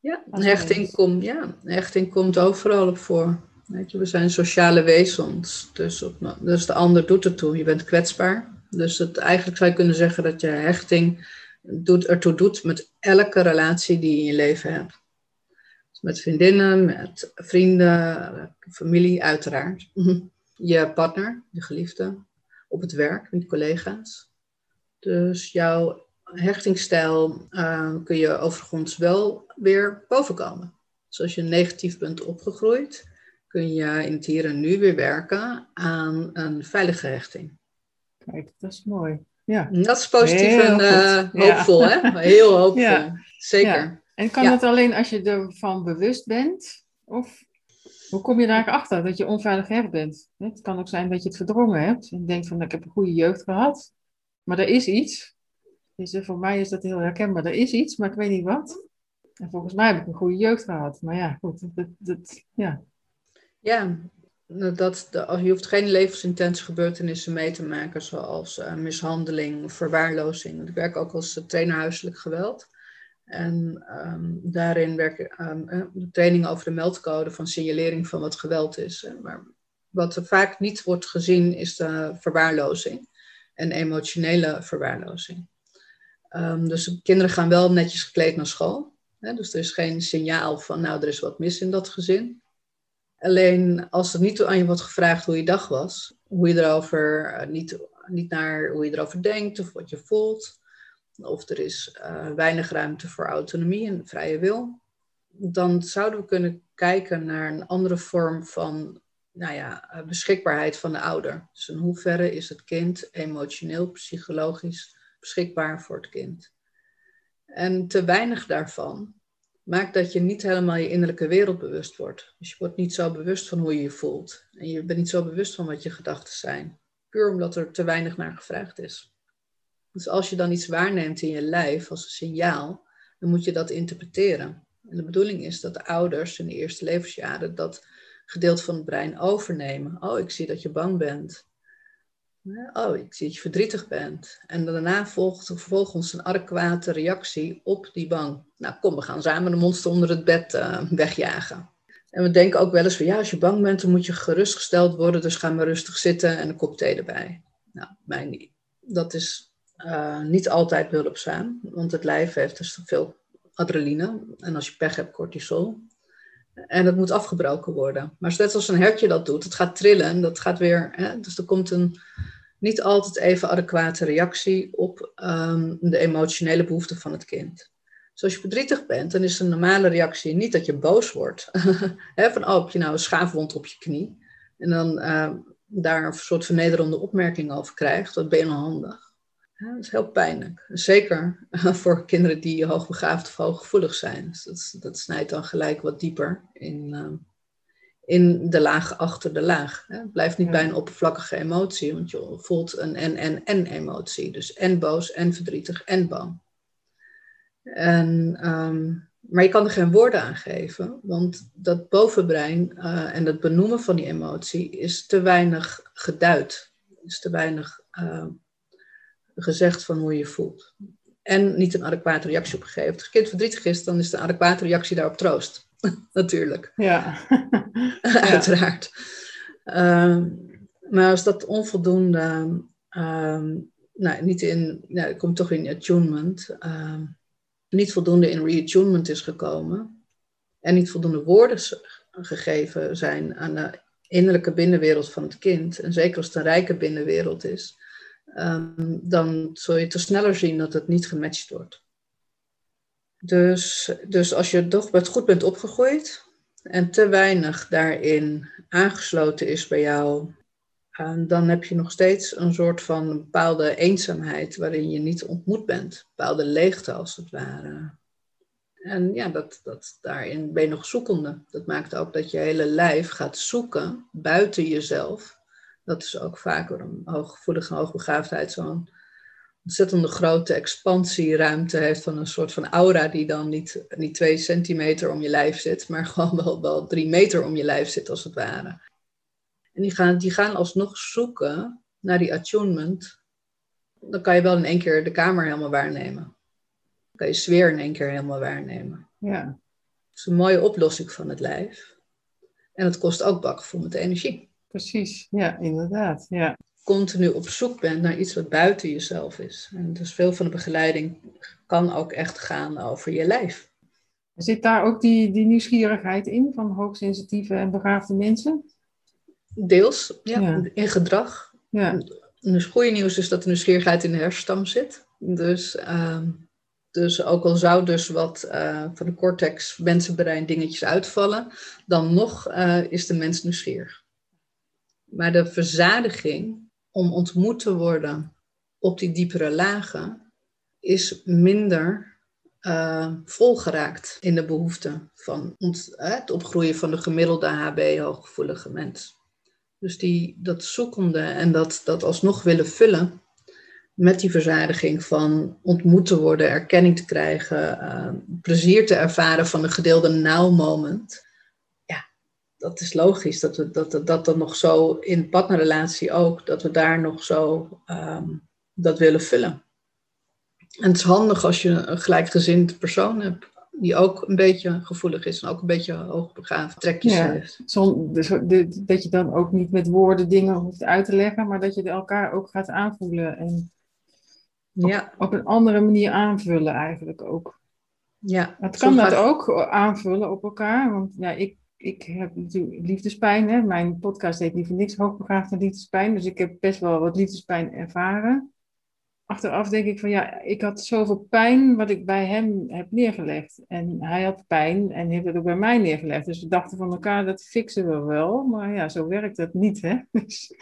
ja, hechting, komt ja, hechting komt overal op voor. Weet je, we zijn sociale wezens, dus, op, dus de ander doet het toe. Je bent kwetsbaar. Dus het, eigenlijk zou je kunnen zeggen dat je hechting doet, ertoe doet met elke relatie die je in je leven hebt. Met vriendinnen, met vrienden, familie, uiteraard. Je partner, je geliefde, op het werk, met collega's. Dus jouw hechtingsstijl uh, kun je overigens wel weer bovenkomen. Dus als je negatief bent opgegroeid, kun je in het hier en nu weer werken aan een veilige hechting. Kijk, dat is mooi. Ja. Dat is positief en uh, hoopvol, hè? Heel hoopvol. Ja. Zeker. En kan dat alleen als je ervan bewust bent? Of hoe kom je daar achter dat je onveilig gehecht bent? Het kan ook zijn dat je het verdrongen hebt. En denkt van, ik heb een goede jeugd gehad. Maar er is iets. Dus voor mij is dat heel herkenbaar. Er is iets, maar ik weet niet wat. En volgens mij heb ik een goede jeugd gehad. Maar ja, goed. Dat, dat, ja. ja, nou, dat, je hoeft geen levensintense gebeurtenissen mee te maken, zoals uh, mishandeling, verwaarlozing. Ik werk ook als trainer huiselijk geweld. En um, daarin werk um, de training over de meldcode van signalering van wat geweld is. Maar wat vaak niet wordt gezien is de verwaarlozing en emotionele verwaarlozing. Um, dus kinderen gaan wel netjes gekleed naar school. Hè? Dus er is geen signaal van, nou, er is wat mis in dat gezin. Alleen als er niet aan je wordt gevraagd hoe je dag was, hoe je erover, uh, niet, niet naar hoe je erover denkt of wat je voelt, of er is uh, weinig ruimte voor autonomie en vrije wil, dan zouden we kunnen kijken naar een andere vorm van nou ja, eh, beschikbaarheid van de ouder. Dus in hoeverre is het kind emotioneel, psychologisch beschikbaar voor het kind? En te weinig daarvan maakt dat je niet helemaal je innerlijke wereld bewust wordt. Dus je wordt niet zo bewust van hoe je je voelt. En je bent niet zo bewust van wat je gedachten zijn. Puur omdat er te weinig naar gevraagd is. Dus als je dan iets waarneemt in je lijf als een signaal, dan moet je dat interpreteren. En de bedoeling is dat de ouders in de eerste levensjaren dat gedeelte van het brein overnemen. Oh, ik zie dat je bang bent. Oh, ik zie dat je verdrietig bent. En daarna volgt vervolgens een adequate reactie op die bang. Nou, kom, we gaan samen de monster onder het bed uh, wegjagen. En we denken ook wel eens van, ja, als je bang bent, dan moet je gerustgesteld worden. Dus ga maar rustig zitten en een kop thee erbij. Nou, mij niet. Dat is uh, niet altijd behulpzaam, want het lijf heeft dus veel adrenaline. En als je pech hebt, cortisol. En dat moet afgebroken worden. Maar net als een hertje dat doet, het gaat trillen en dat gaat weer. Hè, dus er komt een niet altijd even adequate reactie op um, de emotionele behoeften van het kind. Dus als je verdrietig bent, dan is een normale reactie niet dat je boos wordt. van, oh, heb je nou een schaafwond op je knie? En dan uh, daar een soort vernederende opmerking over krijgt. Dat ben je handig. Ja, dat is heel pijnlijk. Zeker voor kinderen die hoogbegaafd of hooggevoelig zijn. Dus dat, dat snijdt dan gelijk wat dieper in, uh, in de laag achter de laag. Hè. Het blijft niet bij een oppervlakkige emotie, want je voelt een en, en, en emotie. Dus en boos, en verdrietig, en bang. En, um, maar je kan er geen woorden aan geven, want dat bovenbrein uh, en het benoemen van die emotie is te weinig geduid. Is te weinig uh, gezegd van hoe je voelt. en niet een adequate reactie op gegeven. Als het kind verdrietig is, dan is de adequate reactie daarop troost. Natuurlijk. Ja. Uiteraard. Ehm, maar als dat onvoldoende, ehm, nou, niet in, nou, ik kom toch in attunement, ehm, niet voldoende in reattunement is gekomen en niet voldoende woorden gegeven zijn aan de innerlijke binnenwereld van het kind, en zeker als het een rijke binnenwereld is, um, dan zul je te sneller zien dat het niet gematcht wordt. Dus, dus als je toch wat goed bent opgegroeid en te weinig daarin aangesloten is bij jou, uh, dan heb je nog steeds een soort van bepaalde eenzaamheid waarin je niet ontmoet bent. Een bepaalde leegte als het ware. En ja, dat, dat, daarin ben je nog zoekende. Dat maakt ook dat je hele lijf gaat zoeken buiten jezelf. Dat is ook vaker een hooggevoelige hoogbegaafdheid zo'n ontzettende grote expansieruimte heeft van een soort van aura die dan niet, niet twee centimeter om je lijf zit, maar gewoon wel, wel drie meter om je lijf zit als het ware. En die gaan, die gaan alsnog zoeken naar die attunement. Dan kan je wel in één keer de kamer helemaal waarnemen. Dan kan je sfeer in één keer helemaal waarnemen. Ja. Dat is een mooie oplossing van het lijf. En het kost ook bakvol met energie. Precies, ja, inderdaad. Ja. Continu op zoek bent naar iets wat buiten jezelf is. En dus veel van de begeleiding kan ook echt gaan over je lijf. Zit daar ook die, die nieuwsgierigheid in van hoogsensitieve en begaafde mensen? Deels, ja, in gedrag. Ja. Dus goede nieuws is dat de nieuwsgierigheid in de hersenstam zit. Dus, uh, dus ook al zou dus wat uh, van de cortex mensenbrein dingetjes uitvallen, dan nog uh, is de mens nieuwsgierig. Maar de verzadiging om ontmoet te worden op die diepere lagen is minder uh, volgeraakt in de behoefte van ont, het opgroeien van de gemiddelde HB-hooggevoelige mens. Dus die, dat zoekende en dat, dat alsnog willen vullen met die verzadiging van ontmoet te worden, erkenning te krijgen, uh, plezier te ervaren van een gedeelde now moment. Ja, dat is logisch dat we dat, dat, dat dan nog zo in partnerrelatie ook, dat we daar nog zo um, dat willen vullen. En het is handig als je een gelijkgezind persoon hebt die ook een beetje gevoelig is en ook een beetje hoogbegaafd trekjes ja, heeft. Zon, dus, dat je dan ook niet met woorden dingen hoeft uit te leggen, maar dat je elkaar ook gaat aanvoelen en ja. op, op een andere manier aanvullen eigenlijk ook. Ja, het kan dat ook aanvullen op elkaar, want ja, ik, ik heb natuurlijk liefdespijn. Hè? Mijn podcast heet niet voor niks hoogbegaafd en liefdespijn, dus ik heb best wel wat liefdespijn ervaren achteraf denk ik van ja, ik had zoveel pijn wat ik bij hem heb neergelegd. En hij had pijn en heeft het ook bij mij neergelegd. Dus we dachten van elkaar, dat fixen we wel. Maar ja, zo werkt dat niet, hè. Dus,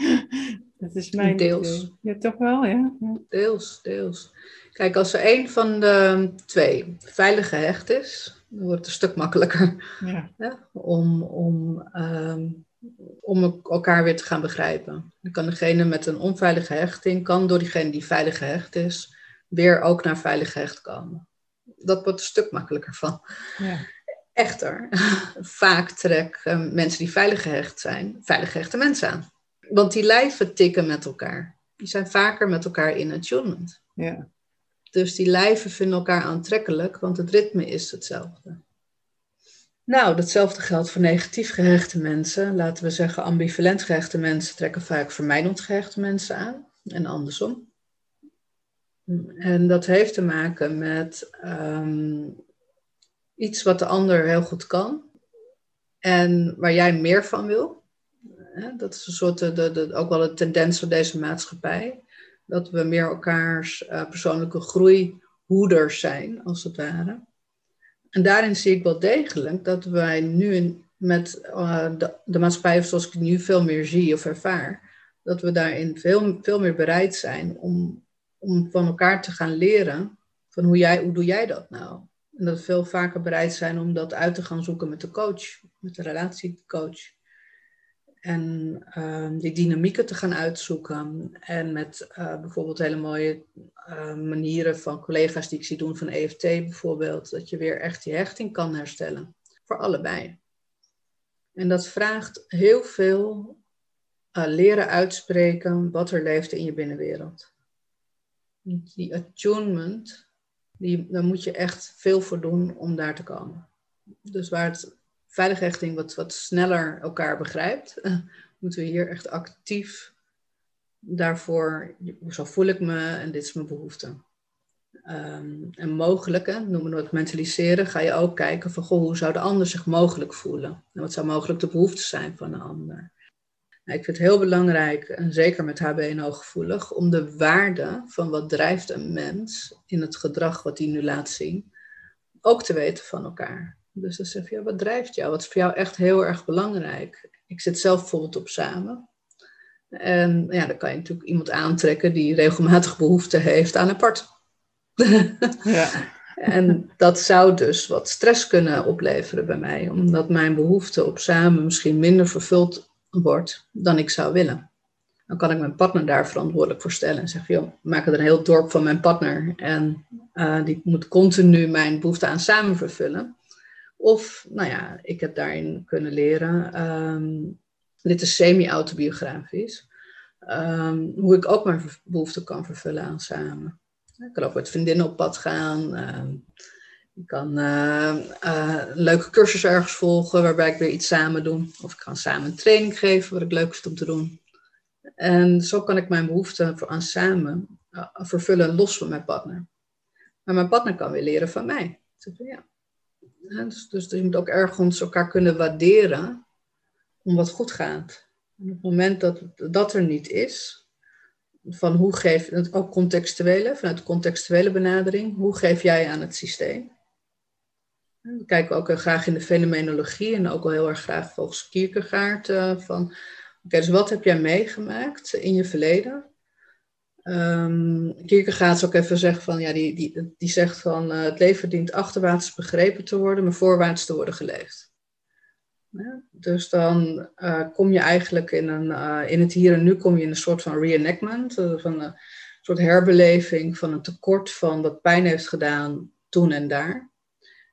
dat is mijn Deels. Ja, toch wel, ja. Deels, deels. Kijk, als er een van de twee veilig gehecht is, dan wordt het een stuk makkelijker ja. om, om um, om elkaar weer te gaan begrijpen. Dan kan degene met een onveilige hechting, kan door diegene die veilig gehecht is, weer ook naar veilig gehecht komen. Dat wordt een stuk makkelijker van. Ja. Echter, vaak trekken mensen die veilig gehecht zijn, veilig gehechte mensen aan. Want die lijven tikken met elkaar. Die zijn vaker met elkaar in attunement. Ja. Dus die lijven vinden elkaar aantrekkelijk, want het ritme is hetzelfde. Nou, datzelfde geldt voor negatief gehechte mensen. Laten we zeggen, ambivalent gehechte mensen trekken vaak vermijdend gehechte mensen aan en andersom. En dat heeft te maken met um, iets wat de ander heel goed kan en waar jij meer van wil. Dat is een soort, de, ook wel een tendens van deze maatschappij. Dat we meer elkaars uh, persoonlijke groeihoeders zijn, als het ware. En daarin zie ik wel degelijk dat wij nu met uh, de, maatschappij zoals ik nu veel meer zie of ervaar, dat we daarin veel, veel meer bereid zijn om, om van elkaar te gaan leren van hoe, jij, hoe doe jij dat nou? En dat we veel vaker bereid zijn om dat uit te gaan zoeken met de coach, met de relatiecoach. En uh, die dynamieken te gaan uitzoeken. En met uh, bijvoorbeeld hele mooie uh, manieren van collega's die ik zie doen van EFT bijvoorbeeld. Dat je weer echt die hechting kan herstellen. Voor allebei. En dat vraagt heel veel leren uitspreken wat er leeft in je binnenwereld. Die attunement Die, daar moet je echt veel voor doen om daar te komen. Dus waar het veilige hechting wat, wat sneller elkaar begrijpt, moeten we hier echt actief daarvoor, zo voel ik me en dit is mijn behoefte. Ehm, en mogelijk, hè, noemen we het mentaliseren, ga je ook kijken van goh, hoe zou de ander zich mogelijk voelen? En wat zou mogelijk de behoefte zijn van de ander? Nou, ik vind het heel belangrijk, en zeker met HB en hooggevoelig, om de waarde van wat drijft een mens in het gedrag wat hij nu laat zien, ook te weten van elkaar. Dus dan zeg je, ja, wat drijft jou? Wat is voor jou echt heel erg belangrijk? Ik zit zelf bijvoorbeeld op samen. En ja, dan kan je natuurlijk iemand aantrekken die regelmatig behoefte heeft aan apart. Ja. en dat zou dus wat stress kunnen opleveren bij mij, omdat mijn behoefte op samen misschien minder vervuld wordt dan ik zou willen. Dan kan ik mijn partner daar verantwoordelijk voor stellen en zeggen: joh, maak er een heel dorp van mijn partner en uh, die moet continu mijn behoefte aan samen vervullen. Of, nou ja, ik heb daarin kunnen leren, um, dit is semi-autobiografisch, um, hoe ik ook mijn behoefte kan vervullen aan samen. Ik kan ook met vriendinnen op pad gaan. Uh, ik kan uh, uh, leuke cursus ergens volgen waarbij ik weer iets samen doe. Of ik kan samen een training geven wat ik leuk vind om te doen. En zo kan ik mijn behoeften aan samen uh, vervullen los van mijn partner. Maar mijn partner kan weer leren van mij. Ja. Dus, dus, je moet ook ergens elkaar kunnen waarderen om wat goed gaat. En op het moment dat dat er niet is, van hoe geef, ook contextuele, vanuit de contextuele benadering, hoe geef jij aan het systeem? We kijken ook graag in de fenomenologie en ook al heel erg graag volgens Kierkegaard uh, van, oké, dus wat heb jij meegemaakt in je verleden? Um, Kierkegaard ook even zeggen van, ja, die, die, die zegt van, uh, het leven dient achterwaarts begrepen te worden, maar voorwaarts te worden geleefd. Ja, dus dan uh, kom je eigenlijk in, een, uh, in het hier en nu kom je in een soort van reenactment, van een soort herbeleving van een tekort van wat pijn heeft gedaan toen en daar.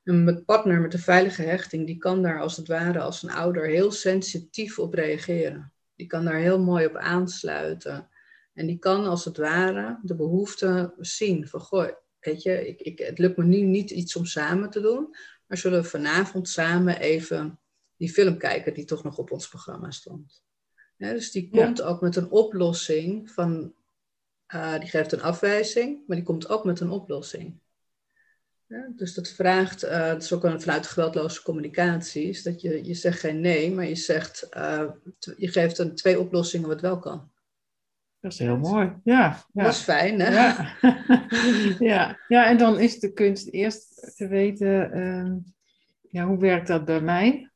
En mijn partner met de veilige hechting, die kan daar als het ware als een ouder heel sensitief op reageren. Die kan daar heel mooi op aansluiten. En die kan als het ware de behoefte zien van, goh, weet je, ik, ik, het lukt me nu niet iets om samen te doen, maar zullen we vanavond samen even die film kijken die toch nog op ons programma stond. dus die komt ook met een oplossing van, uh, die geeft een afwijzing, maar die komt ook met een oplossing. Ja, dus dat vraagt, uh, dat is ook een, vanuit geweldloze communicatie, is dat je, je zegt geen nee, maar je zegt, uh, je geeft een twee oplossingen wat wel kan. Dat is heel mooi, ja. ja. Dat is fijn, hè? Ja. ja. ja, en dan is de kunst eerst te weten, uh, ja, hoe werkt dat bij mij?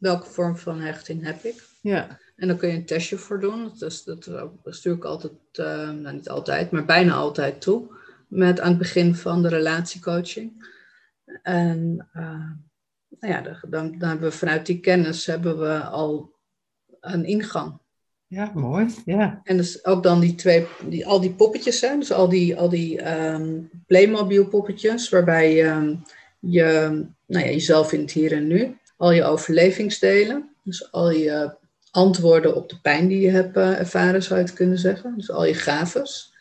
welke vorm van hechting heb ik. Ja. En dan kun je een testje voor doen. Dus dat stuur ik altijd, uh, nou niet altijd, maar bijna altijd toe. Met aan het begin van de relatiecoaching. En uh, nou ja, dan, dan hebben we vanuit die kennis hebben we al een ingang. Ja, mooi. Ja. En dus ook dan die twee, die, al die poppetjes, hè? dus al die, al die um, Playmobil poppetjes, waarbij um, je nou ja, jezelf in het hier en nu al je overlevingsdelen, dus al je antwoorden op de pijn die je hebt uh, ervaren, zou je het kunnen zeggen. Dus al je gaves.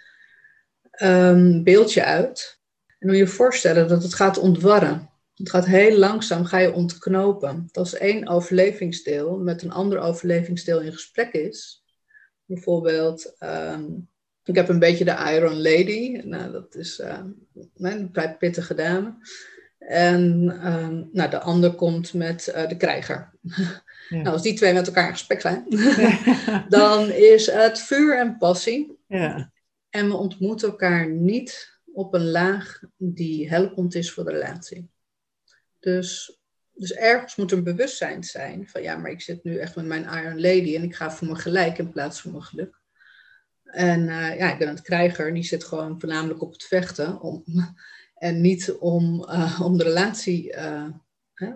Um, beeld je uit. En moet je je voorstellen dat het gaat ontwarren. Het gaat heel langzaam, ga je ontknopen. Als één overlevingsdeel met een ander overlevingsdeel in gesprek is, bijvoorbeeld, um, ik heb een beetje de Iron Lady, nou, dat is uh, een vrij pittige dame. En uh, nou, de ander komt met uh, de krijger. Ja. nou, als die twee met elkaar in gesprek zijn, dan is het vuur en passie. Ja. En we ontmoeten elkaar niet op een laag die helpend is voor de relatie. Dus, dus ergens moet een bewustzijn zijn van ja, maar ik zit nu echt met mijn Iron Lady en ik ga voor mijn gelijk in plaats van mijn geluk. En uh, ja, ik ben een krijger, die zit gewoon voornamelijk op het vechten om en niet om, uh, om de relatie. Uh, hè?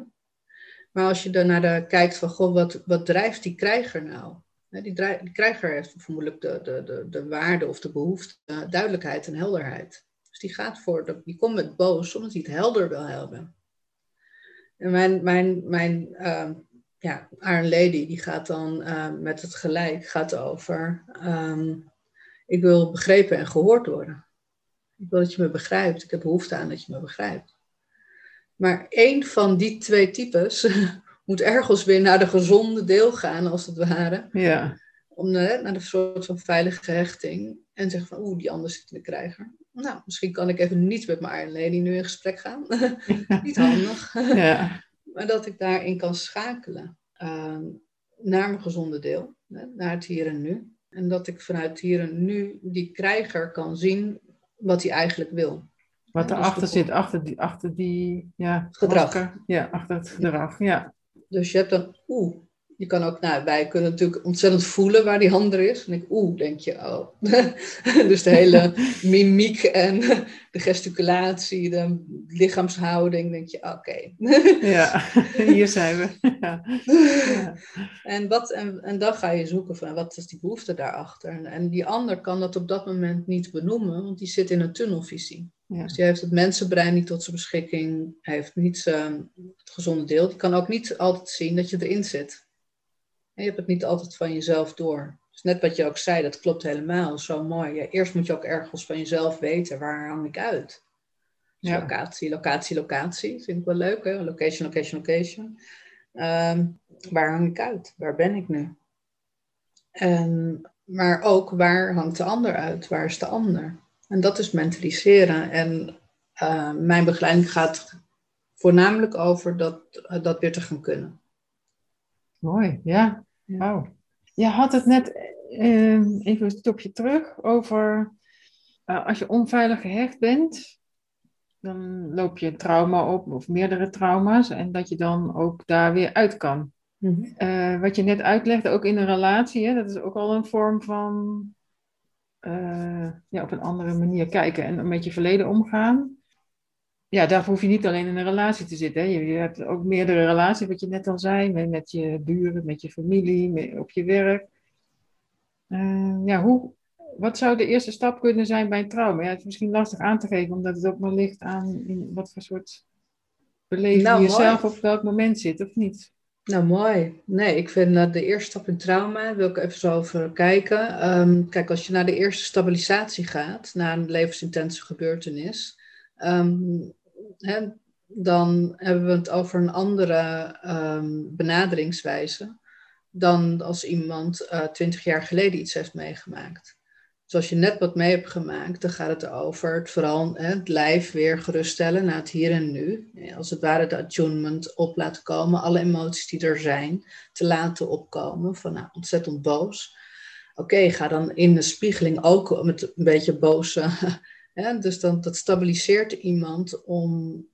Maar als je dan naar de kijkt van, goh, wat, wat drijft die krijger nou? Die, die krijger heeft vermoedelijk de, de, de, de waarde of de behoefte, duidelijkheid en helderheid. Dus die gaat voor, die komt met boos omdat hij het helder wil hebben. En mijn, mijn, mijn uh, ja, Iron Lady, die gaat dan uh, met het gelijk, gaat over, um, ik wil begrepen en gehoord worden. Ik wil dat je me begrijpt. Ik heb behoefte aan dat je me begrijpt. Maar één van die twee types moet ergens weer naar de gezonde deel gaan, als het ware. Ja. Om naar de soort van veilige hechting. En zeggen van, oeh, die ander zit in de krijger. Nou, misschien kan ik even niet met mijn Lady nu in gesprek gaan. niet handig. Ja. maar dat ik daarin kan schakelen. Ehm, naar mijn gezonde deel. Naar het hier en nu. En dat ik vanuit hier en nu die krijger kan zien wat hij eigenlijk wil. Wat dus erachter de- zit, achter die, achter die ja, Gedrag. masker. Ja, achter het gedrag. Ja. Dus je hebt dan oeh. Je kan ook, nou, wij kunnen natuurlijk ontzettend voelen waar die hand er is. En ik, oeh, denk je, oh. dus de hele mimiek en de gesticulatie, de lichaamshouding, denk je, oké. ja, hier zijn we. Ja. Ja. En, wat, en, en dan ga je zoeken van wat is die behoefte daarachter. En, en die ander kan dat op dat moment niet benoemen, want die zit in een tunnelvisie. Ja. Dus die heeft het mensenbrein niet tot zijn beschikking. Hij heeft niet eh, het gezonde deel. Die kan ook niet altijd zien dat je erin zit. En je hebt het niet altijd van jezelf door. Dus net wat je ook zei, dat klopt helemaal. Zo mooi. Ja, eerst moet je ook ergens van jezelf weten, waar hang ik uit? Dus Ja. Locatie, locatie, locatie. Vind ik wel leuk, hè? Location, location, location. Ehm, waar hang ik uit? Waar ben ik nu? En, maar ook, waar hangt de ander uit? Waar is de ander? En dat is mentaliseren. En eh, mijn begeleiding gaat voornamelijk over dat, dat weer te gaan kunnen. Mooi, ja. Ja. Wauw. Je had het net eh, even een stapje terug over eh, als je onveilig gehecht bent, dan loop je trauma op of meerdere trauma's en dat je dan ook daar weer uit kan. Eh, wat je net uitlegde, ook in een relatie, hè, dat is ook al een vorm van eh, ja, op een andere manier kijken en met je verleden omgaan. Ja, daarvoor hoef je niet alleen in een relatie te zitten. Hè. Je, hebt ook meerdere relaties, wat je net al zei, met, met je buren, met je familie, met- op je werk. Eh, ja, hoe, wat zou de eerste stap kunnen zijn bij een trauma? Ja, het is misschien lastig aan te geven, omdat het ook maar ligt aan in wat voor soort beleving Nou, je mooi. zelf op welk moment zit, of niet? Nou, mooi. Nee, ik vind dat de eerste stap in trauma, wil ik even zo over kijken. Ehm, kijk, als je naar de eerste stabilisatie gaat, na een levensintense gebeurtenis, ehm, hè, dan hebben we het over een andere ehm, benaderingswijze dan als iemand twintig jaar geleden iets heeft meegemaakt. Dus als je net wat mee hebt gemaakt, dan gaat het over het vooral hè, het lijf weer geruststellen naar het hier en nu. Als het ware de attunement op laten komen, alle emoties die er zijn, te laten opkomen. Van nou, ontzettend boos. Oké, ga dan in de spiegeling ook met een beetje boos. Dus dan, dat stabiliseert iemand om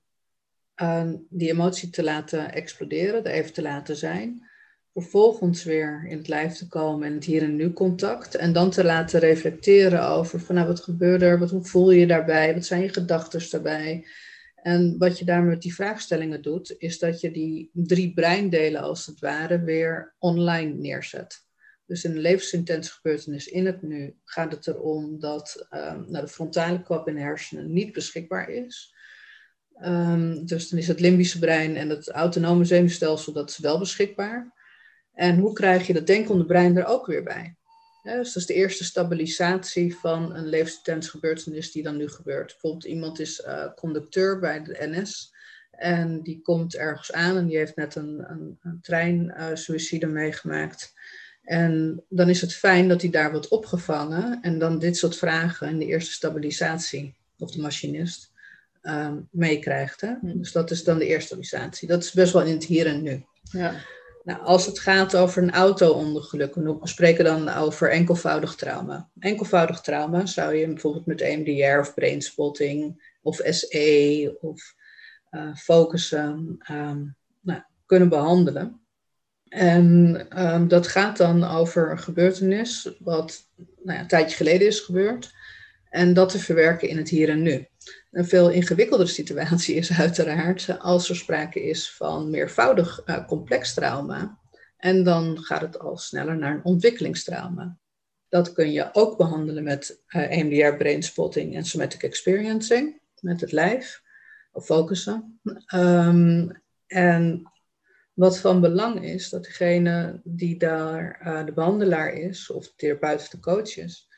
eh, die emotie te laten exploderen, er even te laten zijn vervolgens weer in het lijf te komen en het hier en nu contact. En dan te laten reflecteren over van nou, wat gebeurde er, wat, hoe voel je je daarbij, wat zijn je gedachten daarbij. En wat je daar met die vraagstellingen doet, is dat je die drie breindelen als het ware weer online neerzet. Dus in een levensintense gebeurtenis in het nu gaat het erom dat um, nou, de frontale kop in de hersenen niet beschikbaar is. Um, dus dan is het limbische brein en het autonome zenuwstelsel dat wel beschikbaar. En hoe krijg je dat denkende brein er ook weer bij? Dus dat is de eerste stabilisatie van een levensintense gebeurtenis die dan nu gebeurt. Bijvoorbeeld iemand is uh, conducteur bij de NS en die komt ergens aan en die heeft net een, een, een treinsuicide uh, meegemaakt. En dan is het fijn dat hij daar wordt opgevangen en dan dit soort vragen in de eerste stabilisatie, of de machinist, um, meekrijgt. Hè? Dus dat is dan de eerste stabilisatie. Dat is best wel in het hier en nu. Ja. Nou, als het gaat over een auto-ongeluk, we spreken dan over enkelvoudig trauma. Enkelvoudig trauma zou je bijvoorbeeld met EMDR of brainspotting of SE of uh, focussen um, nou, kunnen behandelen. En um, dat gaat dan over een gebeurtenis wat nou ja, een tijdje geleden is gebeurd. En dat te verwerken in het hier en nu. Een veel ingewikkeldere situatie is uiteraard als er sprake is van meervoudig uh, complex trauma. En dan gaat het al sneller naar een ontwikkelingstrauma. Dat kun je ook behandelen met uh, EMDR, brainspotting en somatic experiencing, met het lijf, of focussen. Um, en wat van belang is, dat degene die daar uh, de behandelaar is, of de therapeut of de coach is,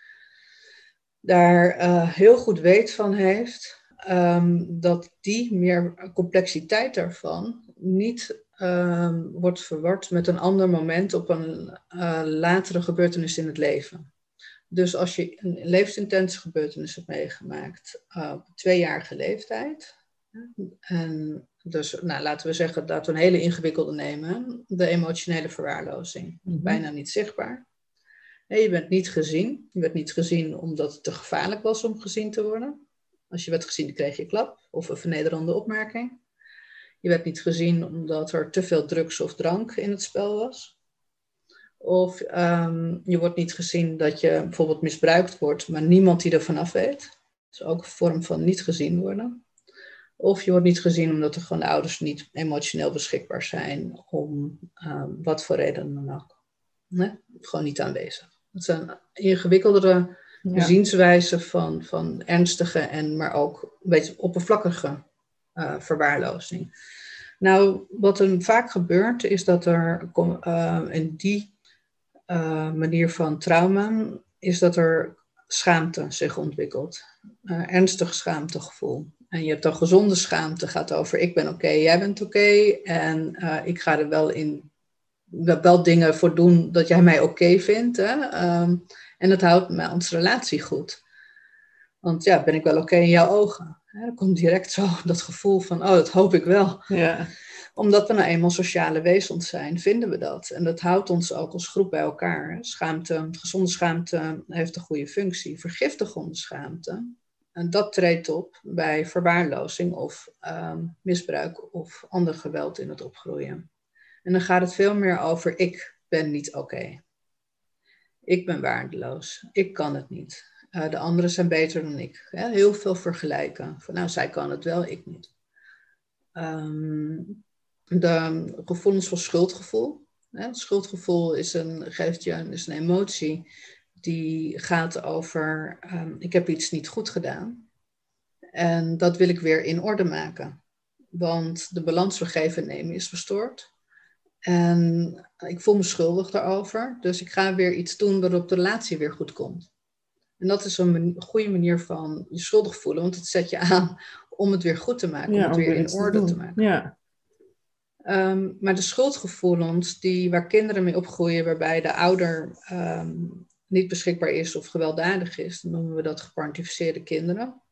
daar eh, heel goed weet van heeft, ehm, dat die meer complexiteit daarvan niet ehm, wordt verward met een ander moment op een uh, latere gebeurtenis in het leven. Dus als je een levensintense gebeurtenis hebt meegemaakt op tweejarige leeftijd, en dus nou, laten we zeggen dat we een hele ingewikkelde nemen, de emotionele verwaarlozing, mhm. bijna niet zichtbaar. je bent niet gezien. Je werd niet gezien omdat het te gevaarlijk was om gezien te worden. Als je werd gezien, kreeg je klap of een vernederende opmerking. Je werd niet gezien omdat er te veel drugs of drank in het spel was. Of um, je wordt niet gezien dat je bijvoorbeeld misbruikt wordt, maar niemand die er vanaf weet. Dat is ook een vorm van niet gezien worden. Of je wordt niet gezien omdat er gewoon de ouders niet emotioneel beschikbaar zijn om um, wat voor reden dan ook. Nee? Gewoon niet aanwezig. Dat zijn ingewikkeldere ja. zienswijzen van, van ernstige en maar ook een beetje oppervlakkige uh, verwaarlozing. Nou, wat er vaak gebeurt is dat er uh, in die uh, manier van trauma is dat er schaamte zich ontwikkelt. ernstig schaamtegevoel. En je hebt dan gezonde schaamte, gaat over ik ben oké, jij bent oké. en uh, ik ga er wel in wel dingen voor doen dat jij mij oké vindt. Hè? Um, en dat houdt onze relatie goed. Want ja, ben ik wel oké in jouw ogen? Hè? Dan komt direct zo dat gevoel van, oh, dat hoop ik wel. Ja. Omdat we nou eenmaal sociale wezens zijn, vinden we dat. En dat houdt ons ook als groep bij elkaar. Schaamte, gezonde schaamte heeft een goede functie. Vergiftigende schaamte en dat treedt op bij verwaarlozing of ehm, misbruik of ander geweld in het opgroeien. En dan gaat het veel meer over ik ben niet oké. Ik ben waardeloos. Ik kan het niet. Uh, de anderen zijn beter dan ik. heel veel vergelijken. Van nou, zij kan het wel, ik niet. Um, de gevoelens van schuldgevoel. schuldgevoel is een, geeft je is een emotie die gaat over, um, ik heb iets niet goed gedaan. En dat wil ik weer in orde maken. Want de balans we geven nemen is verstoord. En ik voel me schuldig daarover. Dus ik ga weer iets doen waarop de relatie weer goed komt. En dat is een goede manier van je schuldig voelen. Want het zet je aan om het weer goed te maken. om het weer in orde te, maken. Ja. Um, maar de schuldgevoelens die, waar kinderen mee opgroeien, waarbij de ouder um, niet beschikbaar is of gewelddadig is, dan noemen we dat geparentificeerde kinderen.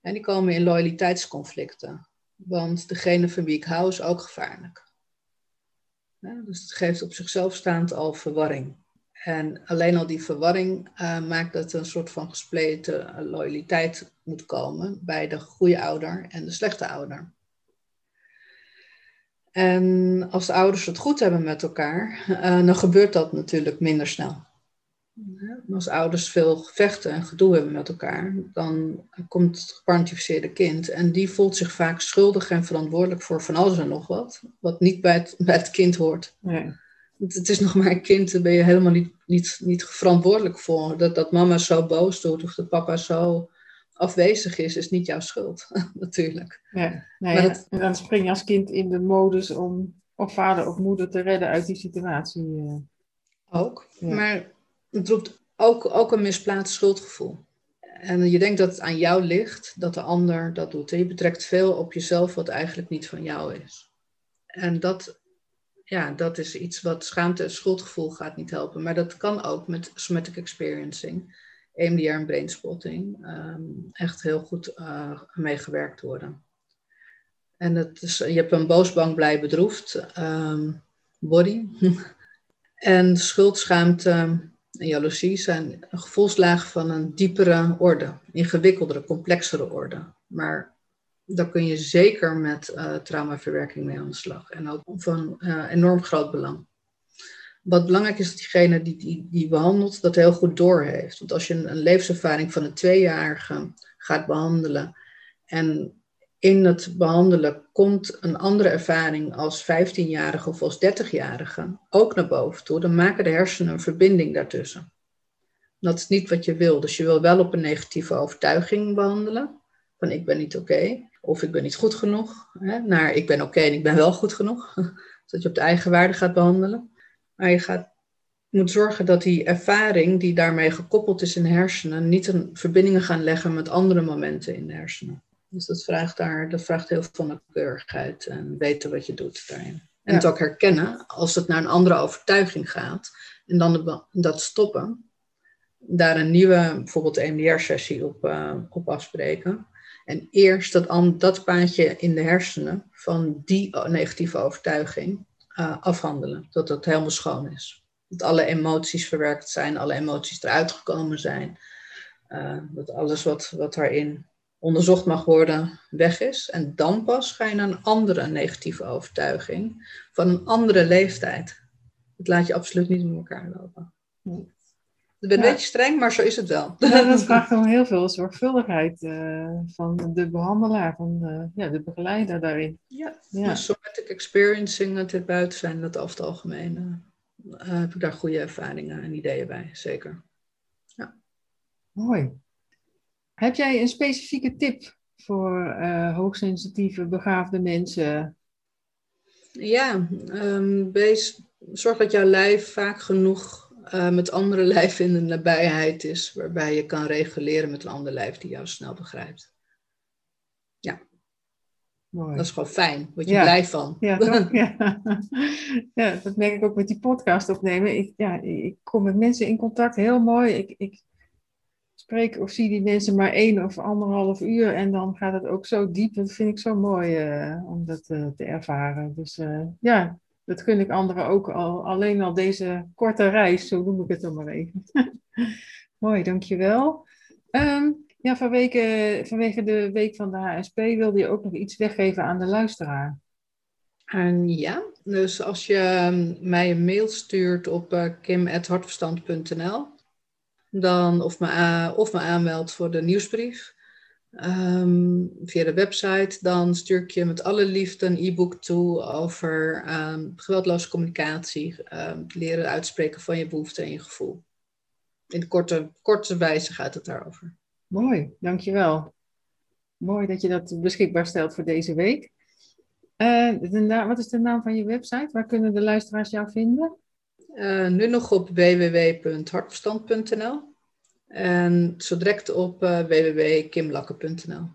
En die komen in loyaliteitsconflicten. Want degene van wie ik hou is ook gevaarlijk. Dus het geeft op zichzelf staand al verwarring. En alleen al die verwarring uh, maakt dat er een soort van gespleten loyaliteit moet komen bij de goede ouder en de slechte ouder. En als de ouders het goed hebben met elkaar, uh, dan gebeurt dat natuurlijk minder snel. Als ouders veel vechten en gedoe hebben met elkaar, dan komt het geparentificeerde kind en die voelt zich vaak schuldig en verantwoordelijk voor van alles en nog wat, wat niet bij het, bij het kind hoort. Nee. Het is nog maar een kind, daar ben je helemaal niet, niet, niet verantwoordelijk voor. Dat, dat mama zo boos doet of dat papa zo afwezig is, is niet jouw schuld, natuurlijk. Ja, En dan spring je als kind in de modus om of vader of moeder te redden uit die situatie. Eh. Ook, maar het roept ook, ook een misplaatst schuldgevoel. En je denkt dat het aan jou ligt, dat de ander dat doet. Je betrekt veel op jezelf wat eigenlijk niet van jou is. En dat, ja, dat is iets wat schaamte en schuldgevoel gaat niet helpen. Maar dat kan ook met somatic experiencing, EMDR en brainspotting, um, echt heel goed uh, meegewerkt worden. En het is, je hebt een boos, bang, blij, bedroefd um, body. en schuldschaamte en jaloezie zijn gevoelslagen van een diepere orde, ingewikkeldere, complexere orde. Maar daar kun je zeker met uh, traumaverwerking mee aan de slag. En ook van uh, enorm groot belang. Wat belangrijk is dat diegene die, die, die behandelt dat heel goed doorheeft. Want als je een, een levenservaring van een tweejarige gaat behandelen en in het behandelen komt een andere ervaring als 15-jarige of als 30-jarige ook naar boven toe, dan maken de hersenen een verbinding daartussen. Dat is niet wat je wil. Dus je wil wel op een negatieve overtuiging behandelen. Van ik ben niet oké. of ik ben niet goed genoeg. Hè, naar ik ben oké en ik ben wel goed genoeg. Zodat je op de eigen waarde gaat behandelen. Maar je gaat moet zorgen dat die ervaring die daarmee gekoppeld is in de hersenen, niet een verbindingen gaan leggen met andere momenten in de hersenen. Dus dat vraagt, daar, dat vraagt heel veel nauwkeurigheid en weten wat je doet daarin. En het ook herkennen als het naar een andere overtuiging gaat. En dan dat stoppen. Daar een nieuwe, bijvoorbeeld EMDR-sessie op, uh, op afspreken. En eerst dat, dat paadje in de hersenen van die negatieve overtuiging uh, afhandelen. Dat het helemaal schoon is. Dat alle emoties verwerkt zijn, alle emoties eruit gekomen zijn. Uh, dat alles wat, wat daarin onderzocht mag worden, weg is. En dan pas ga je naar een andere negatieve overtuiging van een andere leeftijd. Het laat je absoluut niet met elkaar lopen. Ik ben een beetje streng, maar zo is het wel. Ja, dat vraagt om heel veel zorgvuldigheid uh, van de behandelaar, van de, ja, de begeleider daarin. Ja, ja. somatic experiencing, het buiten zijn, dat over het algemeen uh, heb ik daar goede ervaringen en ideeën bij, zeker. Ja. Mooi. Heb jij een specifieke tip voor uh, hoogsensitieve, begaafde mensen? Ja, um, wees, zorg dat jouw lijf vaak genoeg uh, met andere lijven in de nabijheid is, waarbij je kan reguleren met een ander lijf die jou snel begrijpt. Ja. Mooi. Dat is gewoon fijn, word je blij van. Ja, toch? ja. ja, dat merk ik ook met die podcast opnemen. Ik, ja, ik kom met mensen in contact, heel mooi. Ik, ik spreek of zie die mensen maar één of anderhalf uur en dan gaat het ook zo diep. Dat vind ik zo mooi uh, om dat uh, te ervaren. Dus uh, ja, dat gun ik anderen ook al. Alleen al deze korte reis, zo noem ik het dan maar even. mooi, dankjewel. Um, ja, vanwege, vanwege de week van de HSP wilde je ook nog iets weggeven aan de luisteraar. En ja, dus als je ehm, mij een mail stuurt op kim.hartverstand.nl dan, of, me, of me aanmeldt voor de nieuwsbrief um, via de website, dan stuur ik je met alle liefde een e-book toe over um, geweldloze communicatie, um, leren uitspreken van je behoeften en je gevoel. In korte, korte wijze gaat het daarover. Mooi, dankjewel. Mooi dat je dat beschikbaar stelt voor deze week. Uh, wat is de naam van je website? Waar kunnen de luisteraars jou vinden? Uh, nu nog op www.hartverstand.nl en zo direct op uh, www.kimlakke.nl.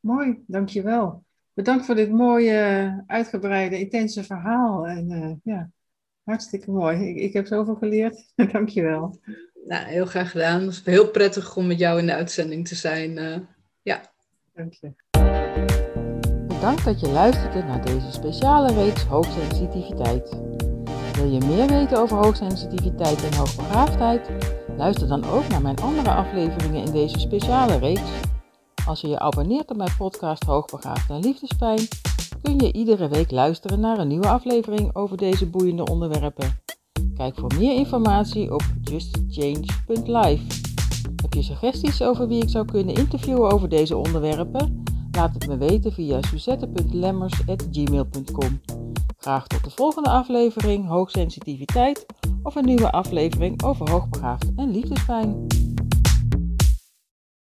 Mooi, dankjewel. Bedankt voor dit mooie, uitgebreide, intense verhaal. En uh, ja, hartstikke mooi. Ik, ik heb zoveel geleerd. dankjewel. Nou, heel graag gedaan. Het is heel prettig om met jou in de uitzending te zijn. Uh, ja. Dank je. Bedankt dat je luisterde naar deze speciale reeks hoogsensitiviteit. Wil je meer weten over hoogsensitiviteit en hoogbegaafdheid? Luister dan ook naar mijn andere afleveringen in deze speciale reeks. Als je je abonneert op mijn podcast Hoogbegaafd en Liefdespijn, kun je iedere week luisteren naar een nieuwe aflevering over deze boeiende onderwerpen. Kijk voor meer informatie op justchange.live. Heb je suggesties over wie ik zou kunnen interviewen over deze onderwerpen? Laat het me weten via suzette.lemmers.gmail.com. Graag tot de volgende aflevering Hoogsensitiviteit of een nieuwe aflevering over hoogbegaafd en liefdespijn.